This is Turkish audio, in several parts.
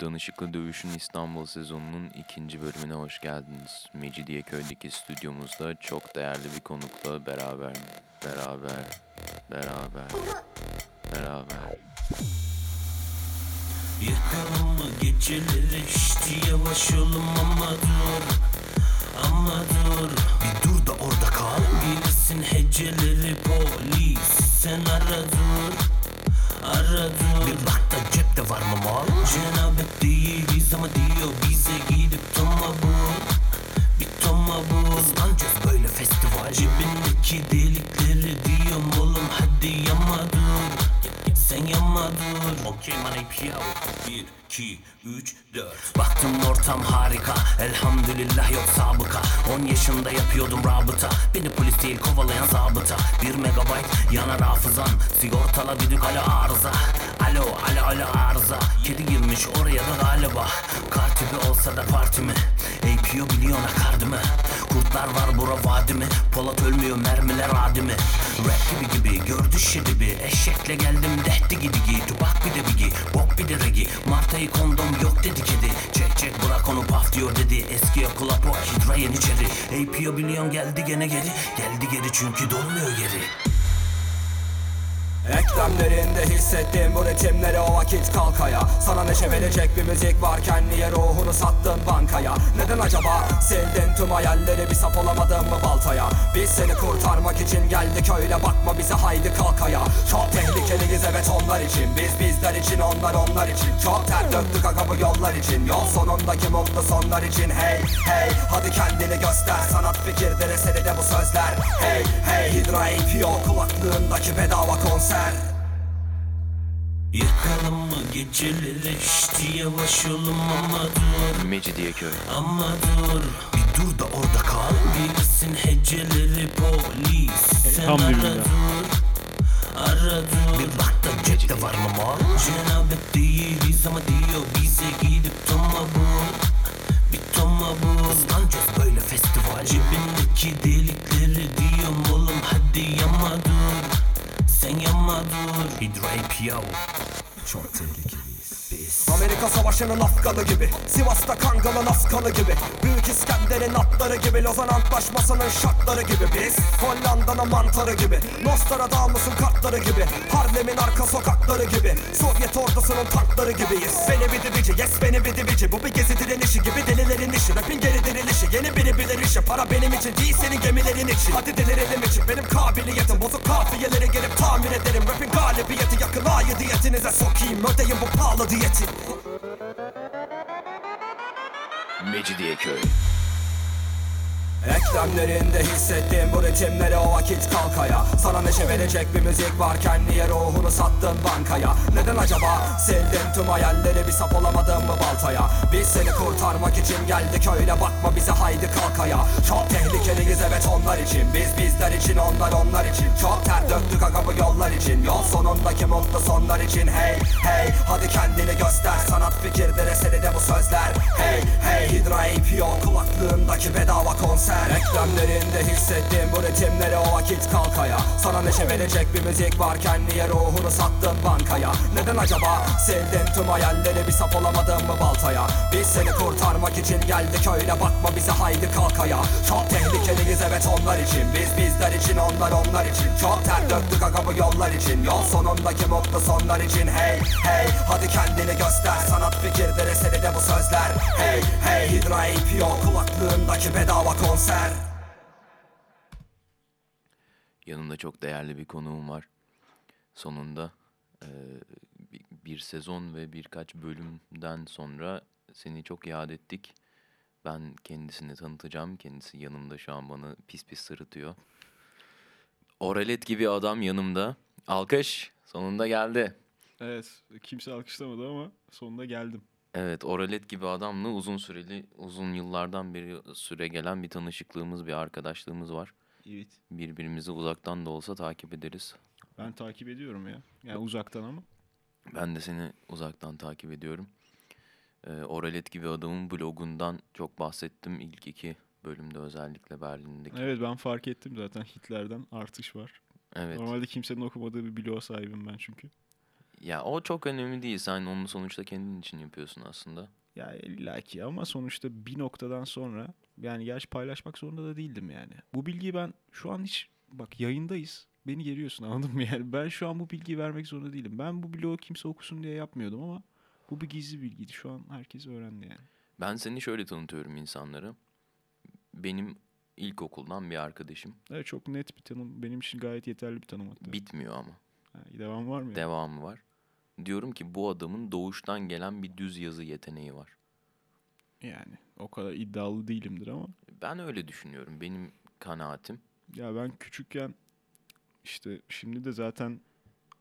Danışıklı Dövüş'ün İstanbul sezonunun ikinci bölümüne hoş geldiniz. Mecidiyeköy'deki stüdyomuzda çok değerli bir konukla beraber, beraber, beraber, beraber. Mı geceleri işte yavaş olun ama dur Ama dur Bir dur da orada kal Bilirsin heceleri polis Sen ara dur Ara dur Bir bak da cepte var mı mal? Cenabet değiliz ama diyor bize gidip toma bul Bir toma bul Hızlanacağız böyle festival. Cebindeki delikleri diyorum oğlum hadi yama dur sen yama dur. Okey man APO 1, 2, 3, 4 Baktım ortam harika. Elhamdülillah yok sabıka. 10 yaşında yapıyordum rabıta. Beni polis değil kovalayan zabıta. 1 megabayt yanar hafızan. Sigortala düdük alo arıza Alo alo alo arıza. Kedi girmiş oraya da galiba. Kartibi olsa da partimi. APO biliyor nakardımı Kurtlar var bura vadimi. Polat ölmüyor mermiler adimi. Rap gibi gibi gördü şiribi Eşekle geldim dehti gidi gi Tubak bir de bigi bok bir de regi. Martayı kondom yok dedi kedi. Çek çek bırak onu paf diyor dedi. Eski okula po hidra yeniçeri APO biliyorsun geldi gene geri. Geldi geri çünkü dolmuyor geri Eklemlerinde hissettiğim bu ritimleri o vakit kalkaya. Sana neşe verecek bir müzik varken niye ruhunu sattın bankaya? Neden acaba sildin tüm hayalleri bir sap olamadın mı baltaya? Biz seni kurtarmak için geldik öyle bakma bize haydi kalkaya. Çok tehlikeliyiz evet onlar için. Biz bizler için onlar onlar için. Çok ter döktük aga bu yollar için. Yol sonundaki mutlu sonlar için. Hey hey hadi kendini göster. Sanat fikirdir eseri de bu sözler. Hey hey Hidra APO kulaklığındaki bedava konser Yakalım mı geceleri işte yavaş olun ama dur. Mecidiyeköy. Ama dur. Bir dur da orada kal Bilirsin heceleri polis. Sen Tam ara dur Ara dur. Bir bak da cepte var mı mal? Cenabet değiliz ama diyor bize gidip toma bul Bir toma bul Hızlanacağız böyle festival. Cebindeki delikleri diyorum oğlum hadi yama dur Sen yama dur Hidro APO Çok tehlikeliyiz biz Amerika savaşının Afganı gibi Sivas'ta Kangal'ın Afganı gibi Büyük İskender'in atları gibi Lozan Antlaşması'nın şartları gibi Biz Hollanda'nın mantarı gibi Nostradamus'un kartları gibi Harlem'in arka sokakları gibi Sovyet ordusunun tankları gibiyiz. Beni bir divici yes beni bir divici Bu bir gezi direnişi gibi delilerin işi Rapin geri dirilişi yeni biri bilir işi Para benim için değil senin gemilerin için. Hadi delirelim için benim kabiliyetim Bozuk kafiyeleri gelip tamir ederim. Rapin galibiyeti yakın ayı diyetinize sokayım Ödeyin bu pahalı diyeti Mecidiyeköy. Eklemlerinde hissettiğim bu ritimleri o vakit kalkaya Sana neşe verecek bir müzik varken niye ruhunu sattın bankaya? Neden acaba sildin tüm hayalleri bir sap olamadın mı baltaya? Biz seni kurtarmak için geldik öyle bakma bize haydi kalkaya Çok tehlikeliyiz evet onlar için. Biz bizler için onlar onlar için. Çok ter döktük aga bu yollar için. Yol sonundaki mutlu sonlar için. Hey hey hadi kendini göster. Sanat fikirdir eseri de bu sözler. Hey hey Hidra APO kulaklığındaki bedava konser Eklemlerinde hissettiğim bu ritimleri o vakit kalkaya. Sana neşe verecek bir müzik varken niye ruhunu sattın bankaya? Neden acaba sildin tüm hayalleri bir sap olamadın mı baltaya? Biz seni kurtarmak için geldik öyle bakma bize haydi kalkaya Çok tehlikeliyiz evet onlar için. Biz bizler için onlar onlar için. Çok ter döktük aga bu yollar için. Yol sonundaki mutlu sonlar için. Hey hey hadi kendini göster. Sanat fikirdir eseri de bu sözler. Hey hey Hidra APO kulaklığındaki bedava konser Yanımda çok değerli bir konuğum var. Sonunda eee, bi- bir sezon ve birkaç bölümden sonra seni çok yad ettik. Ben kendisini tanıtacağım. Kendisi yanımda şu an bana pis pis sırıtıyor. Oralet gibi adam yanımda. Alkış sonunda geldi. Evet, kimse alkışlamadı ama sonunda geldim. Evet, Oralet gibi adamla uzun süreli, uzun yıllardan beri süre gelen bir tanışıklığımız, bir arkadaşlığımız var. Evet. Birbirimizi uzaktan da olsa takip ederiz. Ben takip ediyorum ya. Yani uzaktan ama. Ben de seni uzaktan takip ediyorum. Ee, Oralet gibi adamın blogundan çok bahsettim ilk iki bölümde özellikle Berlin'deki. Evet ben fark ettim zaten Hitler'den artış var. Evet. Normalde kimsenin okumadığı bir bloğa sahibim ben çünkü. Ya o çok önemli değil. Sen onu sonuçta kendin için yapıyorsun aslında. Ya illaki ama sonuçta bir noktadan sonra yani gerçi paylaşmak zorunda da değildim yani. Bu bilgiyi ben şu an hiç bak yayındayız. Beni geriyorsun anladın mı yani? Ben şu an bu bilgiyi vermek zorunda değilim. Ben bu blogu kimse okusun diye yapmıyordum ama bu bir gizli bilgiydi. Şu an herkes öğrendi yani. Ben seni şöyle tanıtıyorum insanlara. Benim ilkokuldan bir arkadaşım. Evet çok net bir tanım. Benim için gayet yeterli bir tanım hatta. Bitmiyor ama. Ha, devam var mı? ya? Devamı var. Diyorum ki bu adamın doğuştan gelen bir düz yazı yeteneği var. Yani o kadar iddialı değilimdir ama. Ben öyle düşünüyorum. Benim kanaatim. Ya ben küçükken işte şimdi de zaten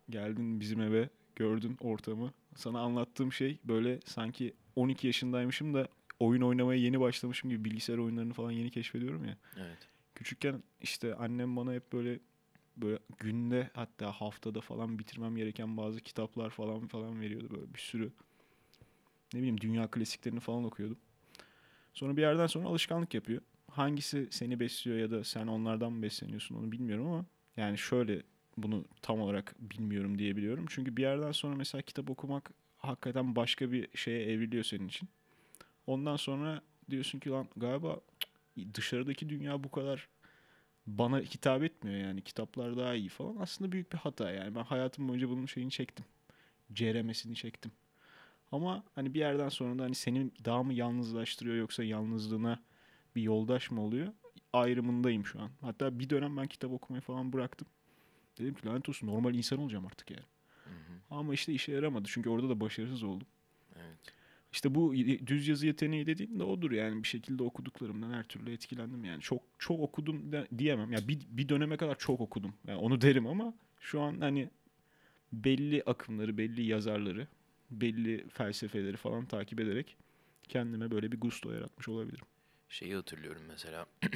geldin bizim eve gördün ortamı. Sana anlattığım şey böyle sanki 12 yaşındaymışım da oyun oynamaya yeni başlamışım gibi bilgisayar oyunlarını falan yeni keşfediyorum ya. Evet. Küçükken işte annem bana hep böyle böyle günde hatta haftada falan bitirmem gereken bazı kitaplar falan falan veriyordu böyle bir sürü. Ne bileyim dünya klasiklerini falan okuyordum. Sonra bir yerden sonra alışkanlık yapıyor. Hangisi seni besliyor ya da sen onlardan mı besleniyorsun onu bilmiyorum ama yani şöyle bunu tam olarak bilmiyorum diyebiliyorum. Çünkü bir yerden sonra mesela kitap okumak hakikaten başka bir şeye evriliyor senin için. Ondan sonra diyorsun ki lan galiba dışarıdaki dünya bu kadar bana hitap etmiyor yani kitaplar daha iyi falan. Aslında büyük bir hata yani. Ben hayatım boyunca bunun şeyini çektim. Ceremesini çektim. Ama hani bir yerden sonra da hani seni daha mı yalnızlaştırıyor yoksa yalnızlığına bir yoldaş mı oluyor? Ayrımındayım şu an. Hatta bir dönem ben kitap okumayı falan bıraktım. Dedim ki lanet olsun normal insan olacağım artık yani. Ama işte işe yaramadı çünkü orada da başarısız oldum. İşte bu düz yazı yeteneği dediğim de odur yani bir şekilde okuduklarımdan her türlü etkilendim yani. Çok çok okudum de, diyemem. Ya bir, bir döneme kadar çok okudum. Yani onu derim ama şu an hani belli akımları, belli yazarları, belli felsefeleri falan takip ederek kendime böyle bir gusto yaratmış olabilirim. Şeyi hatırlıyorum mesela.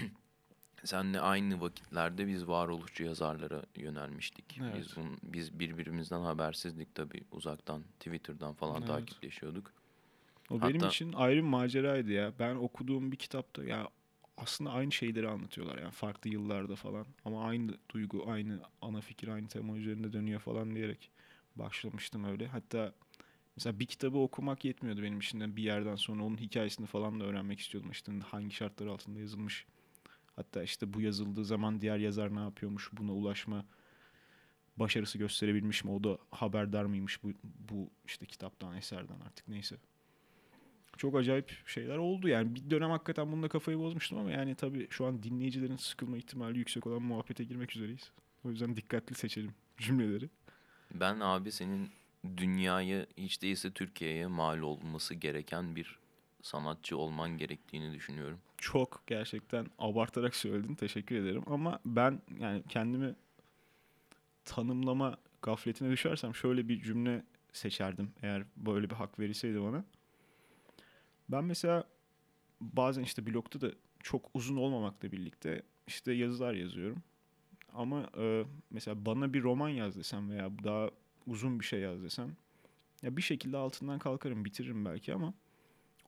Senle aynı vakitlerde biz varoluşçu yazarlara yönelmiştik. Evet. Biz bun, biz birbirimizden habersizdik tabii uzaktan Twitter'dan falan Evet. takipleşiyorduk. O benim Hatta- için ayrı bir maceraydı ya. Ben okuduğum bir kitapta ya aslında aynı şeyleri anlatıyorlar yani farklı yıllarda falan ama aynı duygu, aynı ana fikir, aynı tema üzerinde dönüyor falan diyerek başlamıştım öyle. Hatta mesela bir kitabı okumak yetmiyordu benim için de bir yerden sonra onun hikayesini falan da öğrenmek istiyordum. İşte hangi şartlar altında yazılmış. Hatta işte bu yazıldığı zaman diğer yazar ne yapıyormuş, buna ulaşma başarısı gösterebilmiş mi, o da haberdar mıymış bu, bu işte kitaptan, eserden artık neyse. Çok acayip şeyler oldu yani. Bir dönem hakikaten bununla kafayı bozmuştum ama yani tabii şu an dinleyicilerin sıkılma ihtimali yüksek olan muhabbete girmek üzereyiz. O yüzden dikkatli seçelim cümleleri. Ben abi senin dünyaya hiç değilse Türkiye'ye mal olması gereken bir sanatçı olman gerektiğini düşünüyorum. Çok gerçekten abartarak söyledin. Teşekkür ederim. Ama ben yani kendimi tanımlama gafletine düşersem şöyle bir cümle seçerdim eğer böyle bir hak verilseydi bana. Ben mesela bazen işte blogda da çok uzun olmamakla birlikte işte yazılar yazıyorum. Ama e, mesela bana bir roman yaz desem veya daha uzun bir şey yaz desem ya bir şekilde altından kalkarım, bitiririm belki ama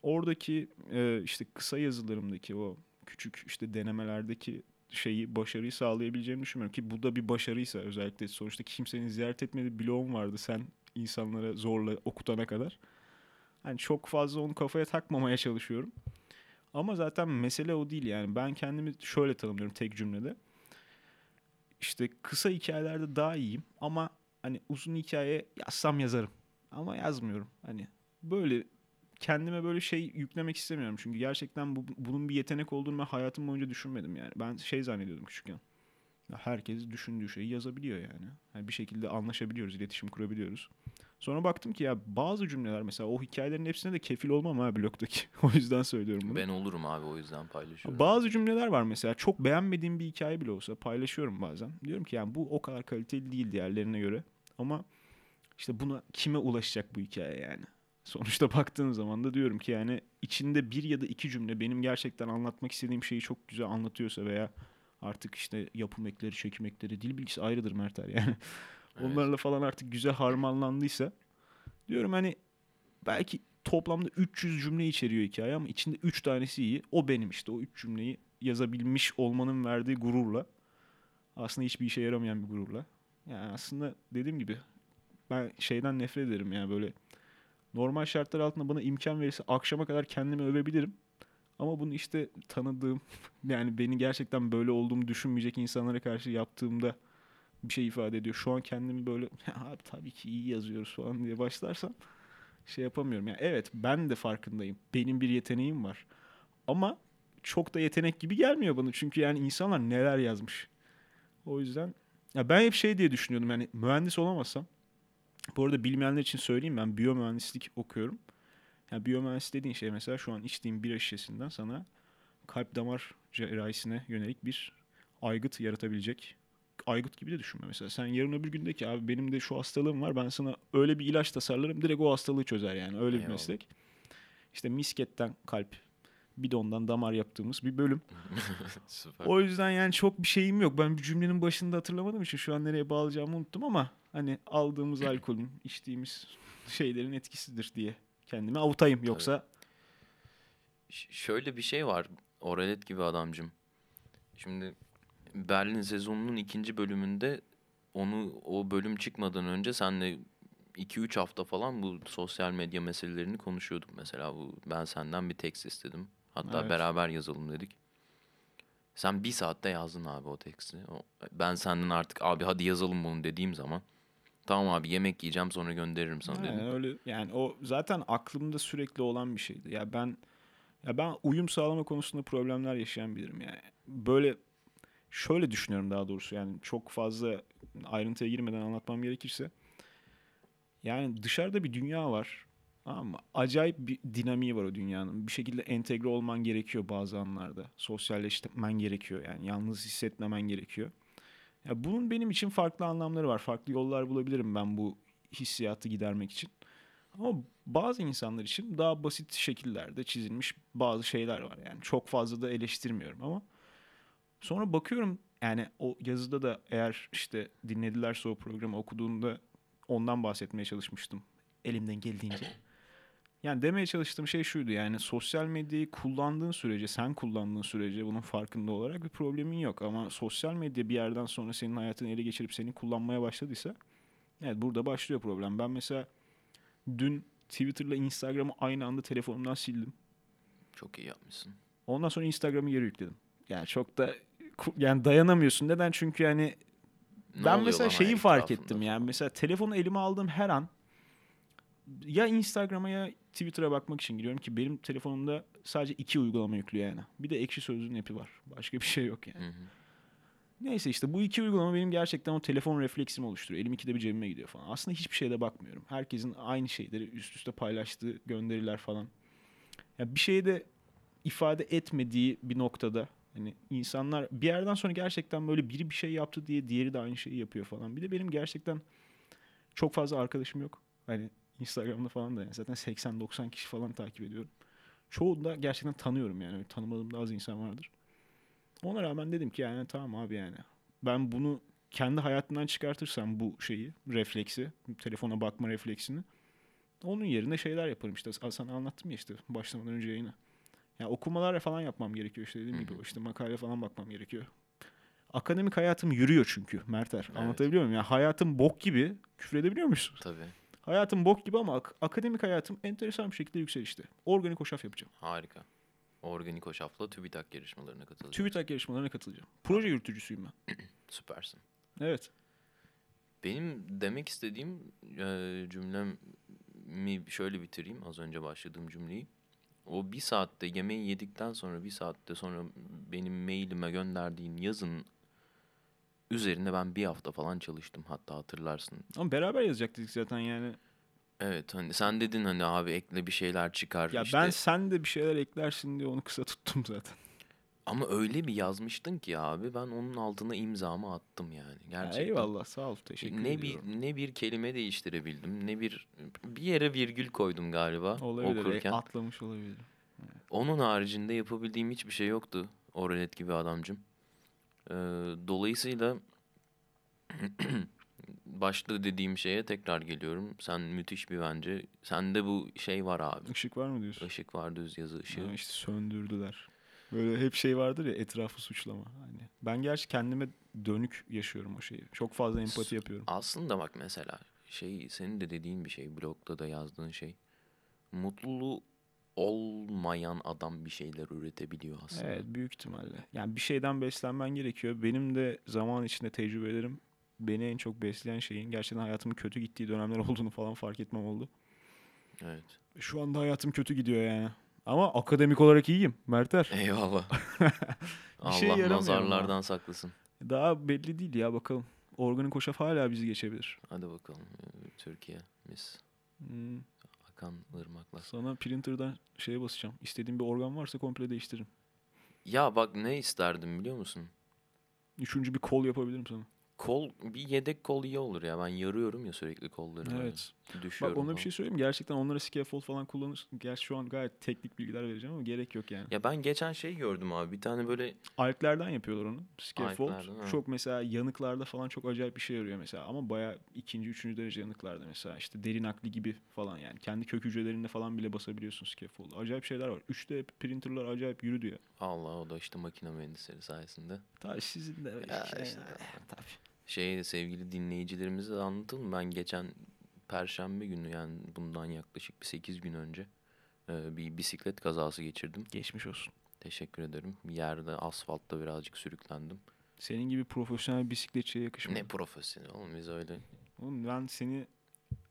oradaki e, işte kısa yazılarımdaki o küçük işte denemelerdeki şeyi başarıyı sağlayabileceğimi düşünmüyorum ki bu da bir başarıysa özellikle sonuçta kimsenin ziyaret etmediği blogum vardı sen insanlara zorla okutana kadar. Hani çok fazla onu kafaya takmamaya çalışıyorum. Ama zaten mesele o değil yani. Ben kendimi şöyle tanımlıyorum tek cümlede. İşte kısa hikayelerde daha iyiyim ama hani uzun hikaye yazsam yazarım. Ama yazmıyorum. Hani böyle kendime böyle şey yüklemek istemiyorum. Çünkü gerçekten bu, bunun bir yetenek olduğunu ben hayatım boyunca düşünmedim yani. Ben şey zannediyordum küçükken. Herkes düşündüğü şeyi yazabiliyor yani. yani. Bir şekilde anlaşabiliyoruz, iletişim kurabiliyoruz. Sonra baktım ki ya bazı cümleler mesela o hikayelerin hepsine de kefil olmam ha blogdaki. o yüzden söylüyorum bunu. Ben olurum abi o yüzden paylaşıyorum. Bazı cümleler var mesela çok beğenmediğim bir hikaye bile olsa paylaşıyorum bazen. Diyorum ki yani bu o kadar kaliteli değil diğerlerine göre. Ama işte buna kime ulaşacak bu hikaye yani? Sonuçta baktığın zaman da diyorum ki yani içinde bir ya da iki cümle benim gerçekten anlatmak istediğim şeyi çok güzel anlatıyorsa veya artık işte yapım ekleri, çekim ekleri, dil bilgisi ayrıdır Merter yani. Onlarla falan artık güzel harmanlandıysa diyorum hani belki toplamda 300 cümle içeriyor hikaye ama içinde 3 tanesi iyi. O benim işte o 3 cümleyi yazabilmiş olmanın verdiği gururla. Aslında hiçbir işe yaramayan bir gururla. Yani aslında dediğim gibi ben şeyden nefret ederim yani böyle normal şartlar altında bana imkan verirse akşama kadar kendimi övebilirim. Ama bunu işte tanıdığım yani beni gerçekten böyle olduğumu düşünmeyecek insanlara karşı yaptığımda bir şey ifade ediyor. Şu an kendimi böyle "Ya abi tabii ki iyi yazıyoruz falan diye başlarsam şey yapamıyorum. Yani evet ben de farkındayım. Benim bir yeteneğim var. Ama çok da yetenek gibi gelmiyor bana. Çünkü yani insanlar neler yazmış. O yüzden ya ben hep şey diye düşünüyordum yani mühendis olamazsam bu arada bilmeyenler için söyleyeyim ben biyomühendislik okuyorum. Yani biyomühendis dediğin şey mesela şu an içtiğim bira şişesinden sana kalp damar cerrahisine yönelik bir aygıt yaratabilecek. Aygıt gibi de düşünme mesela. Sen yarın öbür günde ki abi benim de şu hastalığım var ben sana öyle bir ilaç tasarlarım direkt o hastalığı çözer yani öyle bir meslek. İşte misketten kalp, bidondan damar yaptığımız bir bölüm. Süper. O yüzden yani çok bir şeyim yok. Ben bir cümlenin başında hatırlamadığım için şu an nereye bağlayacağımı unuttum ama hani aldığımız alkolün, içtiğimiz şeylerin etkisidir diye kendimi avutayım. Yoksa Ş- şöyle bir şey var. Oralet gibi adamcım. Şimdi Berlin sezonunun ikinci bölümünde onu o bölüm çıkmadan önce senle 2-3 hafta falan bu sosyal medya meselelerini konuşuyorduk mesela. Bu ben senden bir tekst istedim. Hatta Evet. beraber yazalım dedik. Sen bir saatte yazdın abi o teksti. Ben senden artık abi hadi yazalım bunu dediğim zaman tamam abi yemek yiyeceğim sonra gönderirim sana yani dedim. öyle yani o zaten aklımda sürekli olan bir şeydi. Ya ben ya ben uyum sağlama konusunda problemler yaşayan biririm yani. Böyle şöyle düşünüyorum daha doğrusu yani çok fazla ayrıntıya girmeden anlatmam gerekirse. Yani dışarıda bir dünya var. Ama acayip bir dinamiği var o dünyanın. Bir şekilde entegre olman gerekiyor bazı anlarda. Sosyalleşmen gerekiyor yani. Yalnız hissetmemen gerekiyor. Ya bunun benim için farklı anlamları var. Farklı yollar bulabilirim ben bu hissiyatı gidermek için. Ama bazı insanlar için daha basit şekillerde çizilmiş bazı şeyler var. Yani çok fazla da eleştirmiyorum ama sonra bakıyorum yani o yazıda da eğer işte dinledilerse o programı okuduğunda ondan bahsetmeye çalışmıştım elimden geldiğince. Yani demeye çalıştığım şey şuydu yani sosyal medyayı kullandığın sürece, sen kullandığın sürece bunun farkında olarak bir problemin yok. Ama sosyal medya bir yerden sonra senin hayatını ele geçirip seni kullanmaya başladıysa evet burada başlıyor problem. Ben mesela dün Twitter'la Instagram'ı aynı anda telefonumdan sildim. Çok iyi yapmışsın. Ondan sonra Instagram'ı geri yükledim. Yani çok da yani dayanamıyorsun. Neden? Çünkü yani Ne ben mesela şeyi fark ettim falan? yani mesela telefonu elime aldığım her an ya Instagram'a ya Twitter'a bakmak için giriyorum ki benim telefonumda sadece iki uygulama yüklü yani. Bir de ekşi sözlüğün app'i var. Başka bir şey yok yani. Hı hı. Neyse işte bu iki uygulama benim gerçekten o telefon refleksimi oluşturuyor. Elim ikide bir cebime gidiyor falan. Aslında hiçbir şeye de bakmıyorum. Herkesin aynı şeyleri üst üste paylaştığı gönderiler falan. Ya bir şeyi de ifade etmediği bir noktada hani insanlar bir yerden sonra gerçekten böyle biri bir şey yaptı diye diğeri de aynı şeyi yapıyor falan. Bir de benim gerçekten çok fazla arkadaşım yok. Hani Instagram'da falan da yani zaten 80-90 kişi falan takip ediyorum. Çoğunu da gerçekten tanıyorum yani. Öyle tanımadığım da az insan vardır. Ona rağmen dedim ki yani tamam abi yani. Ben bunu kendi hayatımdan çıkartırsam bu şeyi, refleksi, telefona bakma refleksini. Onun yerine şeyler yaparım işte. Sana anlattım ya işte başlamadan önce yayına. Ya okumalar falan yapmam gerekiyor işte dediğim gibi. işte makale falan bakmam gerekiyor. Akademik hayatım yürüyor çünkü Merter. Evet. Anlatabiliyor muyum? Ya hayatım bok gibi. Küfür edebiliyor musun? Tabii. Hayatım bok gibi ama ak- akademik hayatım enteresan bir şekilde yükselişte. Organik hoşaf yapacağım. Harika. Organik Hoşaf'la TÜBİTAK yarışmalarına katılacağım. TÜBİTAK yarışmalarına katılacağım. Proje yürütücüsüyüm ben. Süpersin. Evet. Benim demek istediğim e, cümlemi şöyle bitireyim az önce başladığım cümleyi. O bir saatte yemeği yedikten sonra bir saatte sonra benim mailime gönderdiğin yazın üzerine ben bir hafta falan çalıştım hatta hatırlarsın. Ama beraber yazacaktık zaten yani. Evet hani sen dedin hani abi ekle bir şeyler çıkar Ya işte. ben sen de bir şeyler eklersin diye onu kısa tuttum zaten. Ama öyle bir yazmıştın ki abi ben onun altına imzamı attım yani Ya gerçekten. eyvallah sağ ol teşekkür ne bir ediyorum. ne bir kelime değiştirebildim ne bir bir yere virgül koydum galiba Olabilir. e, okurken. Atlamış olabilir. Onun haricinde yapabildiğim hiçbir şey yoktu. Oralet gibi adamcım. Ee, dolayısıyla başta dediğim şeye tekrar geliyorum. Sen müthiş bir bence. Sende bu şey var abi. Işık var mı diyorsun? Işık var düz yazı ışığı. Ha, işte söndürdüler. Böyle hep şey vardır ya etrafı suçlama. Hani ben gerçi kendime dönük yaşıyorum o şeyi. Çok fazla empati yapıyorum. Aslında bak mesela şey senin de dediğin bir şey blogda da yazdığın şey. Mutlu olmayan adam bir şeyler üretebiliyor aslında. Evet büyük ihtimalle. Yani bir şeyden beslenmen gerekiyor. Benim de zaman içinde tecrübelerim beni en çok besleyen şeyin gerçekten hayatımın kötü gittiği dönemler olduğunu falan fark etmem oldu. Evet. Şu anda hayatım kötü gidiyor yani. Ama akademik olarak iyiyim Merter. Eyvallah. Şey Allah nazarlardan saklasın. Daha belli değil ya bakalım. Organik hoşaf hala bizi geçebilir. Hadi bakalım. Ee, Türkiye, mis. Hmm, Akan ırmaklar. sana printer'dan şeye basacağım. İstediğin bir organ varsa komple değiştiririm. Ya bak ne isterdim biliyor musun? Üçüncü bir kol yapabilirim sana. Kol, bir yedek kol iyi olur ya. Ben yarıyorum ya sürekli kolları. böyle. Evet. Düşüyorum Bak ona bir şey söyleyeyim? Gerçekten onlara scaffold falan kullanır. Gerçi şu an gayet teknik bilgiler vereceğim ama gerek yok yani. Ya ben geçen şey gördüm abi. Bir tane böyle Alklerden yapıyorlar onu. Scaffold. Çok mesela yanıklarda falan çok acayip bir şey yarıyor mesela. Ama baya ikinci, üçüncü derece yanıklarda mesela. işte deri nakli gibi falan yani. Kendi kök hücrelerinde falan bile basabiliyorsun scaffold. Acayip şeyler var. 3D printerlar acayip yürüdü ya. Allah o da işte makine mühendisleri sayesinde. Tabii sizin de Ya şey- işte. Tabii. Şey sevgili dinleyicilerimize de anlatalım. Ben geçen perşembe günü yani bundan yaklaşık bir 8 gün önce e, bir bisiklet kazası geçirdim. Geçmiş olsun. Teşekkür ederim. Yerde asfaltta birazcık sürüklendim. Senin gibi profesyonel bisikletçiye yakışmıyor. Ne profesyonel oğlum biz öyle. Oğlum ben seni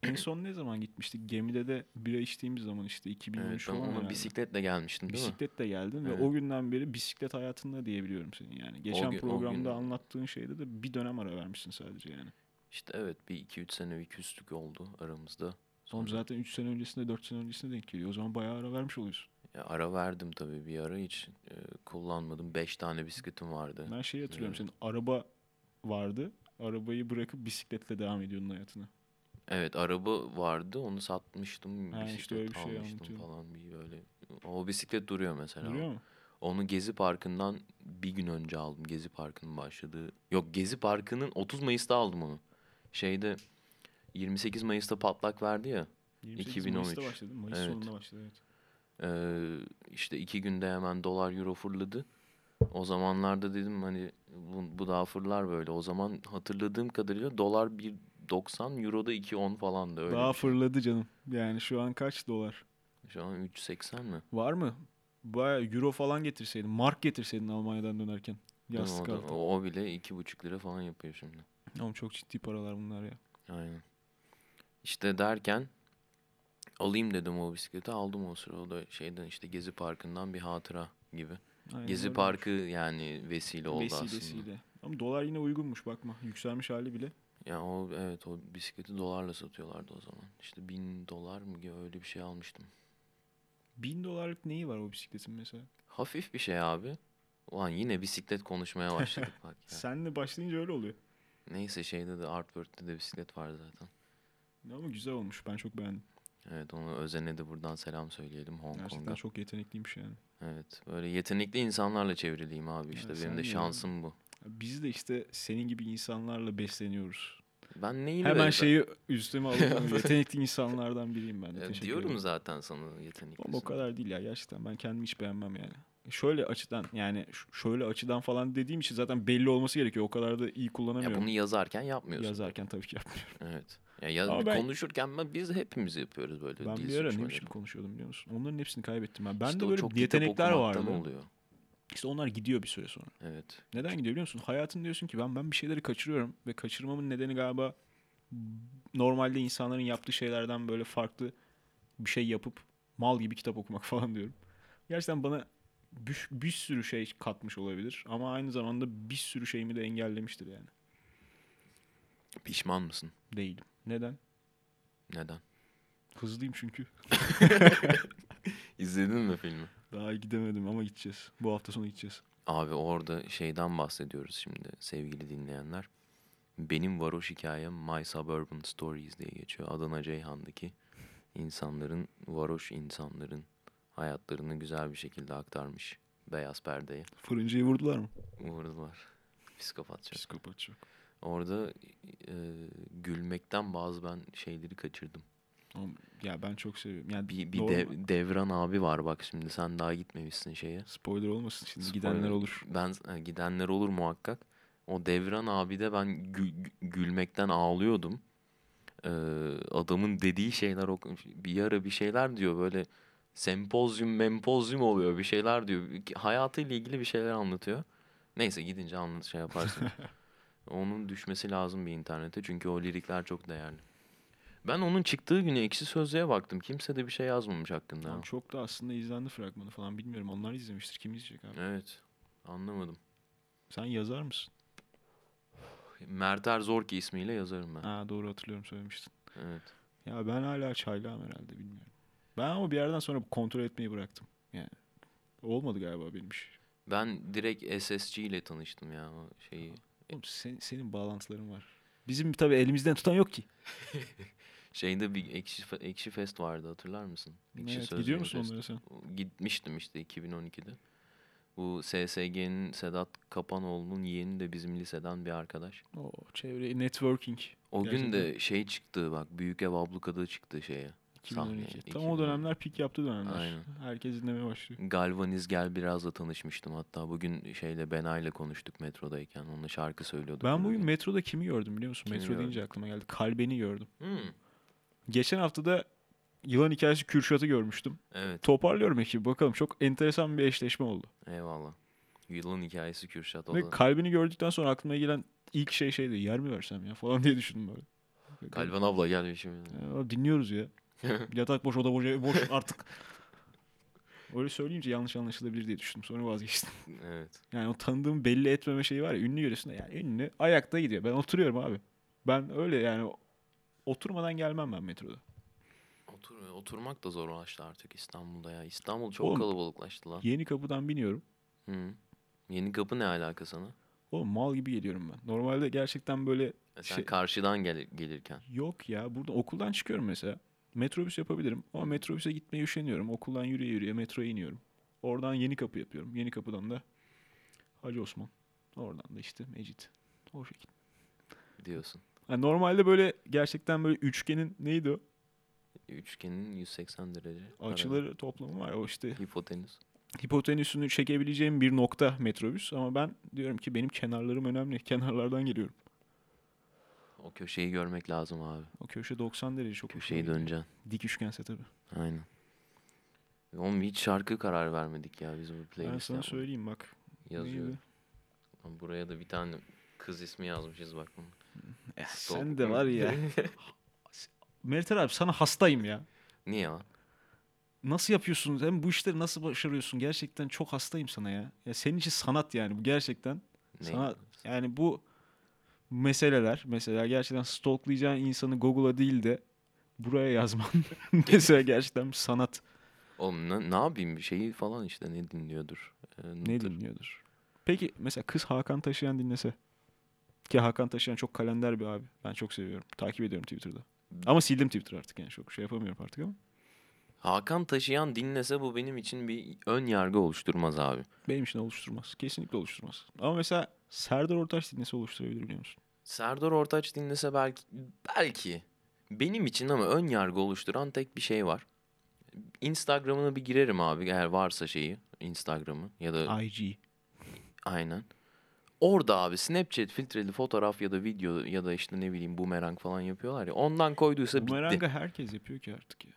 en son ne zaman gitmiştik? Gemide de bira içtiğimiz zaman işte 2013 Evet, herhalde. bisikletle gelmiştim değil mi? Bisikletle geldin Evet. ve o günden beri bisiklet hayatında diyebiliyorum senin yani. Geçen gün- programda gün- anlattığın şeyde de bir dönem ara vermişsin sadece yani. İşte evet bir 2-3 sene bir küslük oldu aramızda. Sonra- zaten 3 sene öncesinde 4 sene öncesinde denk geliyor. O zaman bayağı ara vermiş oluyorsun. Ya ara verdim tabii bir ara hiç e, kullanmadım. 5 tane bisikletim vardı. Ben şeyi hatırlıyorum Evet. senin araba vardı. Arabayı bırakıp bisikletle devam ediyordun hayatına. Evet araba vardı onu satmıştım. Ha, işte bisiklet öyle bir şey almıştım falan bir böyle. O bisiklet duruyor mesela. Duruyor mu? Onu Gezi Parkı'ndan bir gün önce aldım. Gezi Parkı'nın başladığı. Yok Gezi Parkı'nın 30 Mayıs'ta aldım onu. Şeyde 28 Mayıs'ta patlak verdi ya. 28 2013. Mayıs'ta başladı. Mayıs evet. sonunda başladı evet. Ee, işte iki günde hemen dolar euro fırladı. O zamanlarda dedim hani bu, bu daha fırlar böyle. O zaman hatırladığım kadarıyla dolar bir 90 Euro'da 2.10 falan da öyle. Daha şey. fırladı canım. Yani şu an kaç dolar? Şu an 3.80 mi? Var mı? Baya euro falan getirseydin. Mark getirseydin Almanya'dan dönerken. Yastık o, altı. o bile 2.5 lira falan yapıyor şimdi. Ama çok ciddi paralar bunlar ya. Aynen. İşte derken alayım dedim o bisikleti. Aldım o sırada şeyden işte Gezi Parkı'ndan bir hatıra gibi. Aynen, Gezi öyle Parkı yani vesile oldu Vesilesiyle. aslında. Ama dolar yine uygunmuş bakma. Yükselmiş hali bile. Ya o evet o bisikleti dolarla satıyorlardı o zaman. İşte bin dolar mı öyle bir şey almıştım. Bin dolarlık neyi var o bisikletin mesela? Hafif bir şey abi. Ulan yine bisiklet konuşmaya başladık bak ya. Senle başlayınca öyle oluyor. Neyse şeyde de Artwork'te de bisiklet var zaten. Ama güzel olmuş. Ben çok beğendim. Evet onu Özen'e de buradan selam söyleyelim Hong Gerçekten Kong'a. çok yetenekliymiş yani. Evet böyle yetenekli insanlarla çevrileyim abi işte Ya benim de de şansım bu. Biz de işte senin gibi insanlarla besleniyoruz. Ben neyini Hemen ben- şeyi üstüme alıyorum. yetenekli insanlardan biriyim ben de. Ya Teşekkür diyorum ederim. zaten sana yeteneklisin. Ama o kadar değil ya gerçekten. Ben kendimi hiç beğenmem yani. Şöyle açıdan yani şöyle açıdan falan dediğim için zaten belli olması gerekiyor. O kadar da iyi Ya kullanamıyorum. bunu yazarken yapmıyorsun. Yazarken tabii ki yapmıyorum. Evet. Ya Ama ben- konuşurken ben, biz hepimiz yapıyoruz böyle Ben bir ara ne biçim konuşuyordum biliyor musun? Onların hepsini kaybettim ben. Ben İşte de böyle yetenekler vardı. oluyor. İşte onlar gidiyor bir süre sonra. Evet. Neden gidiyor biliyor musun? Hayatın diyorsun ki ben ben bir şeyleri kaçırıyorum ve kaçırmamın nedeni galiba normalde insanların yaptığı şeylerden böyle farklı bir şey yapıp mal gibi kitap okumak falan diyorum. Gerçekten bana bir, bir sürü şey katmış olabilir ama aynı zamanda bir sürü şeyimi de engellemiştir yani. Pişman mısın? Değilim. Neden? Neden? Hızlıyım çünkü. İzledin mi filmi? Daha gidemedim ama gideceğiz. Bu hafta sonu gideceğiz. Abi orada şeyden bahsediyoruz şimdi sevgili dinleyenler. Benim varoş hikayem My Suburban Stories diye geçiyor. Adana Ceyhan'daki insanların, varoş insanların hayatlarını güzel bir şekilde aktarmış. Beyaz perdeye Fırıncıyı vurdular mı? vurdular. Psikopatça. Psikopat çok. Orada e, gülmekten bazı ben şeyleri kaçırdım. Ya ben çok seviyorum. Yani Bir, bir normal- dev- Devran abi var bak şimdi sen daha gitmemişsin şeye. Spoiler olmasın şimdi Spoiler- gidenler olur. Ben e, gidenler olur muhakkak. O Devran abi de ben gü- gü- gülmekten ağlıyordum. Ee, adamın dediği şeyler bir ara bir şeyler diyor böyle sempozyum mempozyum oluyor bir şeyler diyor. Hayatıyla ilgili bir şeyler anlatıyor. Neyse gidince anlat şey yaparsın. Onun düşmesi lazım bir internete çünkü o lirikler çok değerli. Ben onun çıktığı günü ekşi sözlüğe baktım. Kimse de bir şey yazmamış hakkında. Tamam, çok da aslında izlendi fragmanı falan bilmiyorum. Onlar izlemiştir. Kim izleyecek abi? Evet. Anlamadım. Sen yazar mısın? Merter Zorki ismiyle yazarım ben. Ha doğru hatırlıyorum söylemiştin. Evet. Ya ben hala çaylağım herhalde bilmiyorum. Ben ama bir yerden sonra kontrol etmeyi bıraktım. Yani olmadı galiba benim iş. Ben direkt SSG ile tanıştım ya o şeyi. Oğlum sen- senin bağlantıların var. Bizim tabii elimizden tutan yok ki. Şeyde bir ekşi, ekşi fest vardı hatırlar mısın? Ekşi Evet, gidiyor musun festi. onlara sen? Gitmiştim işte 2012'de. Bu SSG'nin Sedat Kapanoğlu'nun yeğeni de bizim liseden bir arkadaş. O çevre networking. O gün Gerçekten. de şey çıktı bak Büyük Ev Abluka'da çıktı şeye. 2012. sahneye. Tam o dönemler pik yaptığı dönemler. Aynen. Herkes dinlemeye başlıyor. Galvaniz Gel Biraz'la tanışmıştım hatta. Bugün şeyle Benay'la konuştuk metrodayken. Onunla şarkı söylüyorduk. Ben bugün metroda kimi gördüm biliyor musun? Kimi Metro deyince gördün? aklıma geldi. Kalbeni gördüm. Hmm, Geçen hafta da Yılan Hikayesi Kürşat'ı görmüştüm. Evet Toparlıyorum ekibi bakalım. Çok enteresan bir eşleşme oldu. eyvallah. Yılın hikayesi Kürşat o Ve da. kalbini gördükten sonra aklıma gelen ilk şey şeydi. Yer mi versem ya falan diye düşündüm böyle. Kalban abla gel bir şey. Ya, dinliyoruz ya. Yatak boş, oda boş, boş artık. Öyle söyleyince yanlış anlaşılabilir diye düşündüm. Sonra vazgeçtim. evet. Yani o tanıdığımı belli etmeme şeyi var ya. Ünlü da yani ünlü ayakta gidiyor. Ben oturuyorum abi. Ben öyle yani oturmadan gelmem ben metroda. Otur, oturmak da zorlaştı artık İstanbul'da ya. İstanbul çok Oğlum, kalabalıklaştı lan. Yeni kapıdan biniyorum. Hı. Yeni kapı ne alaka sana? Oğlum mal gibi geliyorum ben. Normalde gerçekten böyle E Sen Şey- karşıdan gel gelirken. yok ya. Burada okuldan çıkıyorum mesela. Metrobüs yapabilirim ama metrobüse gitmeye üşeniyorum. Okuldan yürüye yürüye metroya iniyorum. Oradan yeni kapı yapıyorum. Yeni kapıdan da Hacı Osman. Oradan da işte Mecit. O şekilde. diyorsun. Yani normalde böyle gerçekten böyle üçgenin neydi o? Üçgenin 180 derece. Açıları toplamı var. O işte. Hipotenüs. hipotenüsünü çekebileceğim bir nokta metrobüs. Ama ben diyorum ki benim kenarlarım önemli. Kenarlardan geliyorum. O köşeyi görmek lazım abi. O köşe 90 derece çok Köşeyi döneceksin. Dik üçgense tabii. Aynen. Oğlum hiç şarkı karar vermedik ya biz bu Ben playlist sana yapmadık. söyleyeyim bak. Ama Buraya da bir tane kız ismi yazmışız bak. bunu. Stop. sen de var ya. Mertel abi sana hastayım ya. Niye lan? Nasıl yapıyorsun? Hem bu işleri nasıl başarıyorsun? Gerçekten çok hastayım sana ya. Ya senin için sanat yani bu gerçekten. Ne? Sana yani bu meseleler mesela gerçekten stalklayacağın insanı Google'a değil de buraya yazman mesela gerçekten bir sanat. Oğlum ne, ne yapayım bir şeyi falan işte ne dinliyordur. Ee, Ne dinliyordur? Peki mesela kız Hakan Taşıyan dinlese. Ki Hakan Taşıyan çok kalender bir abi. Ben çok seviyorum. Takip ediyorum Twitter'da. Ama sildim Twitter artık yani çok şey yapamıyorum artık ama. Hakan Taşıyan dinlese bu benim için bir ön yargı oluşturmaz abi. Benim için oluşturmaz. Kesinlikle oluşturmaz. Ama mesela Serdar Ortaç dinlese oluşturabilir biliyor musun? Serdar Ortaç dinlese belki belki benim için ama ön yargı oluşturan tek bir şey var. Instagram'ına bir girerim abi eğer varsa şeyi Instagram'ı ya da IG. aynen. Orada abi Snapchat filtreli fotoğraf ya da video ya da işte ne bileyim bumerang falan yapıyorlar ya. Ondan koyduysa bitti. Bumerang'ı herkes yapıyor ki artık ya.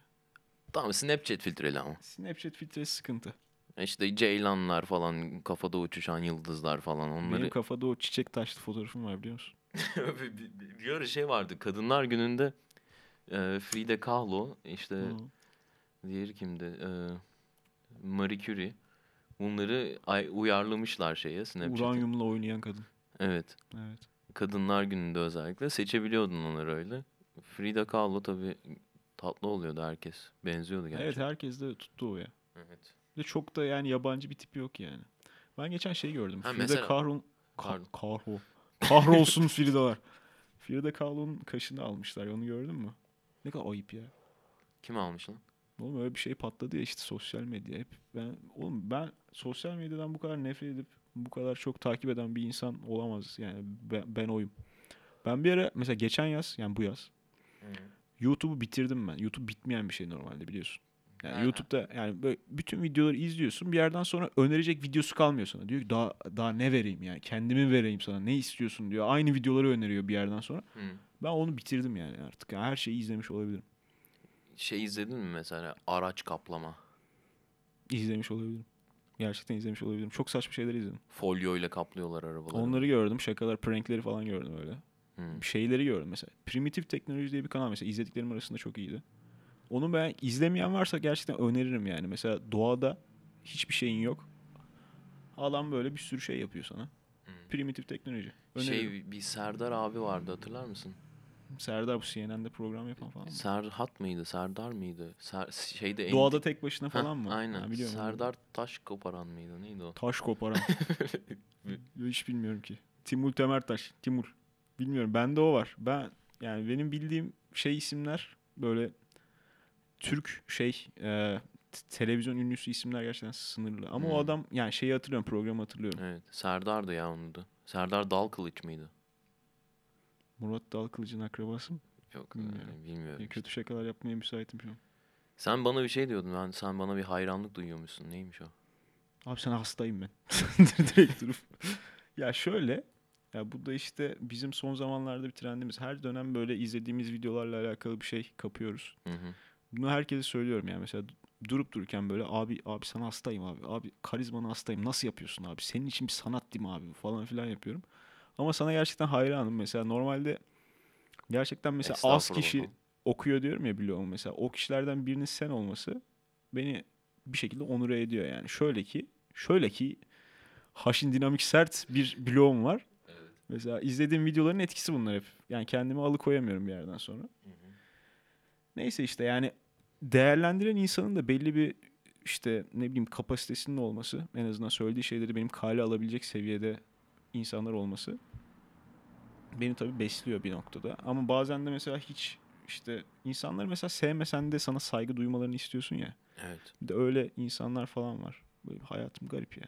Tamam Snapchat filtreli ama. Snapchat filtresi sıkıntı. İşte ceylanlar falan kafada uçuşan yıldızlar falan onları. Benim kafada o çiçek taşlı fotoğrafım var biliyor musun? bir, ara şey vardı Kadınlar Günü'nde e, Frida Kahlo işte Hı. diğeri kimdi E, Marie Curie bunları ay, uyarlamışlar şeye Snapchat'e. Uranyumla oynayan kadın. Evet. Evet. Kadınlar Günü'nde özellikle seçebiliyordun onları öyle. Frida Kahlo tabii tatlı oluyordu herkes. Benziyordu gerçekten. Evet herkes de tuttu o ya. Evet. Ve çok da yani yabancı bir tipi yok yani. Ben geçen şey gördüm. Ha, Frida mesela- Kahlo... Pardon. Ka- Kahlo. Kahrolsun Frida'lar. Frida Kahlo'nun kaşını almışlar. Onu gördün mü? Ne kadar ayıp ya. Kim almış lan? Oğlum öyle bir şey patladı ya işte sosyal medya. Hep ben oğlum ben sosyal medyadan bu kadar nefret edip bu kadar çok takip eden bir insan olamaz. Yani ben, ben oyum. Ben bir ara mesela geçen yaz yani bu yaz YouTube'u bitirdim ben. YouTube bitmeyen bir şey normalde biliyorsun. Yani Aynen. YouTube'da yani böyle bütün videoları izliyorsun. Bir yerden sonra önerecek videosu kalmıyor sana. Diyor ki daha daha ne vereyim yani? Kendimi vereyim sana. Ne istiyorsun diyor. Aynı videoları öneriyor bir yerden sonra. Hı. Ben onu bitirdim yani artık. Yani her şeyi izlemiş olabilirim. Şey izledin mi mesela araç kaplama? İzlemiş olabilirim. Gerçekten izlemiş olabilirim. Çok saçma şeyler izledim. Folyo ile kaplıyorlar arabaları. Onları gördüm. Şakalar, prankleri falan gördüm öyle. Hı. Şeyleri gördüm mesela. Primitif Teknoloji diye bir kanal mesela. izlediklerim arasında çok iyiydi. Onu ben izlemeyen varsa gerçekten öneririm yani. Mesela doğada hiçbir şeyin yok. Adam böyle bir sürü şey yapıyor sana. Primitif teknoloji. Öneririm. Şey bir Serdar abi vardı hatırlar mısın? Serdar bu CNN'de program yapan falan mı? Serhat mıydı? Serdar mıydı? Ser, şeyde en- Doğada tek başına Heh, falan mı? Aynen. Ha, biliyorum. Serdar Taş koparan mıydı? Neydi o? Taş koparan. Hiç bilmiyorum ki. Timur Temertaş. Timur. Bilmiyorum. Bende o var. Ben yani benim bildiğim şey isimler böyle Türk şey e, televizyon ünlüsü isimler gerçekten sınırlı. Ama o Hmm. adam yani şeyi hatırlıyorum programı hatırlıyorum. Evet. Serdar'dı ya onun da. Serdar Dalkılıç mıydı? Murat Dalkılıç'ın akrabası mı? Yok Bilmiyorum. yani bilmiyorum. Ya işte. kötü şakalar yapmaya müsaitim şu an. Sen bana bir şey diyordun. Ben sen bana bir hayranlık duyuyormuşsun. Neymiş o? Abi sen hastayım ben. Direkt durup. ya şöyle. Ya bu da işte bizim son zamanlarda bir trendimiz. Her dönem böyle izlediğimiz videolarla alakalı bir şey kapıyoruz. Hı hı. Bunu herkese söylüyorum yani mesela du- durup dururken böyle abi abi sana hastayım abi. Abi karizmana hastayım. Nasıl yapıyorsun abi? Senin için bir sanat değil mi abi? bu?" falan filan yapıyorum. Ama sana gerçekten hayranım. Mesela normalde gerçekten mesela az kişi okuyor diyorum ya bloğumu mesela. O kişilerden birinin sen olması beni bir şekilde onur ediyor yani. Şöyle ki şöyle ki haşin dinamik sert bir bloğum var. Mesela izlediğim videoların etkisi bunlar hep. Yani kendimi alıkoyamıyorum bir yerden sonra. Neyse işte yani değerlendiren insanın da belli bir işte ne bileyim kapasitesinin olması en azından söylediği şeyleri benim kale alabilecek seviyede insanlar olması beni tabii besliyor bir noktada. Ama bazen de mesela hiç işte insanları mesela sevmesen de sana saygı duymalarını istiyorsun ya. Evet. Bir de öyle insanlar falan var. Böyle hayatım garip ya.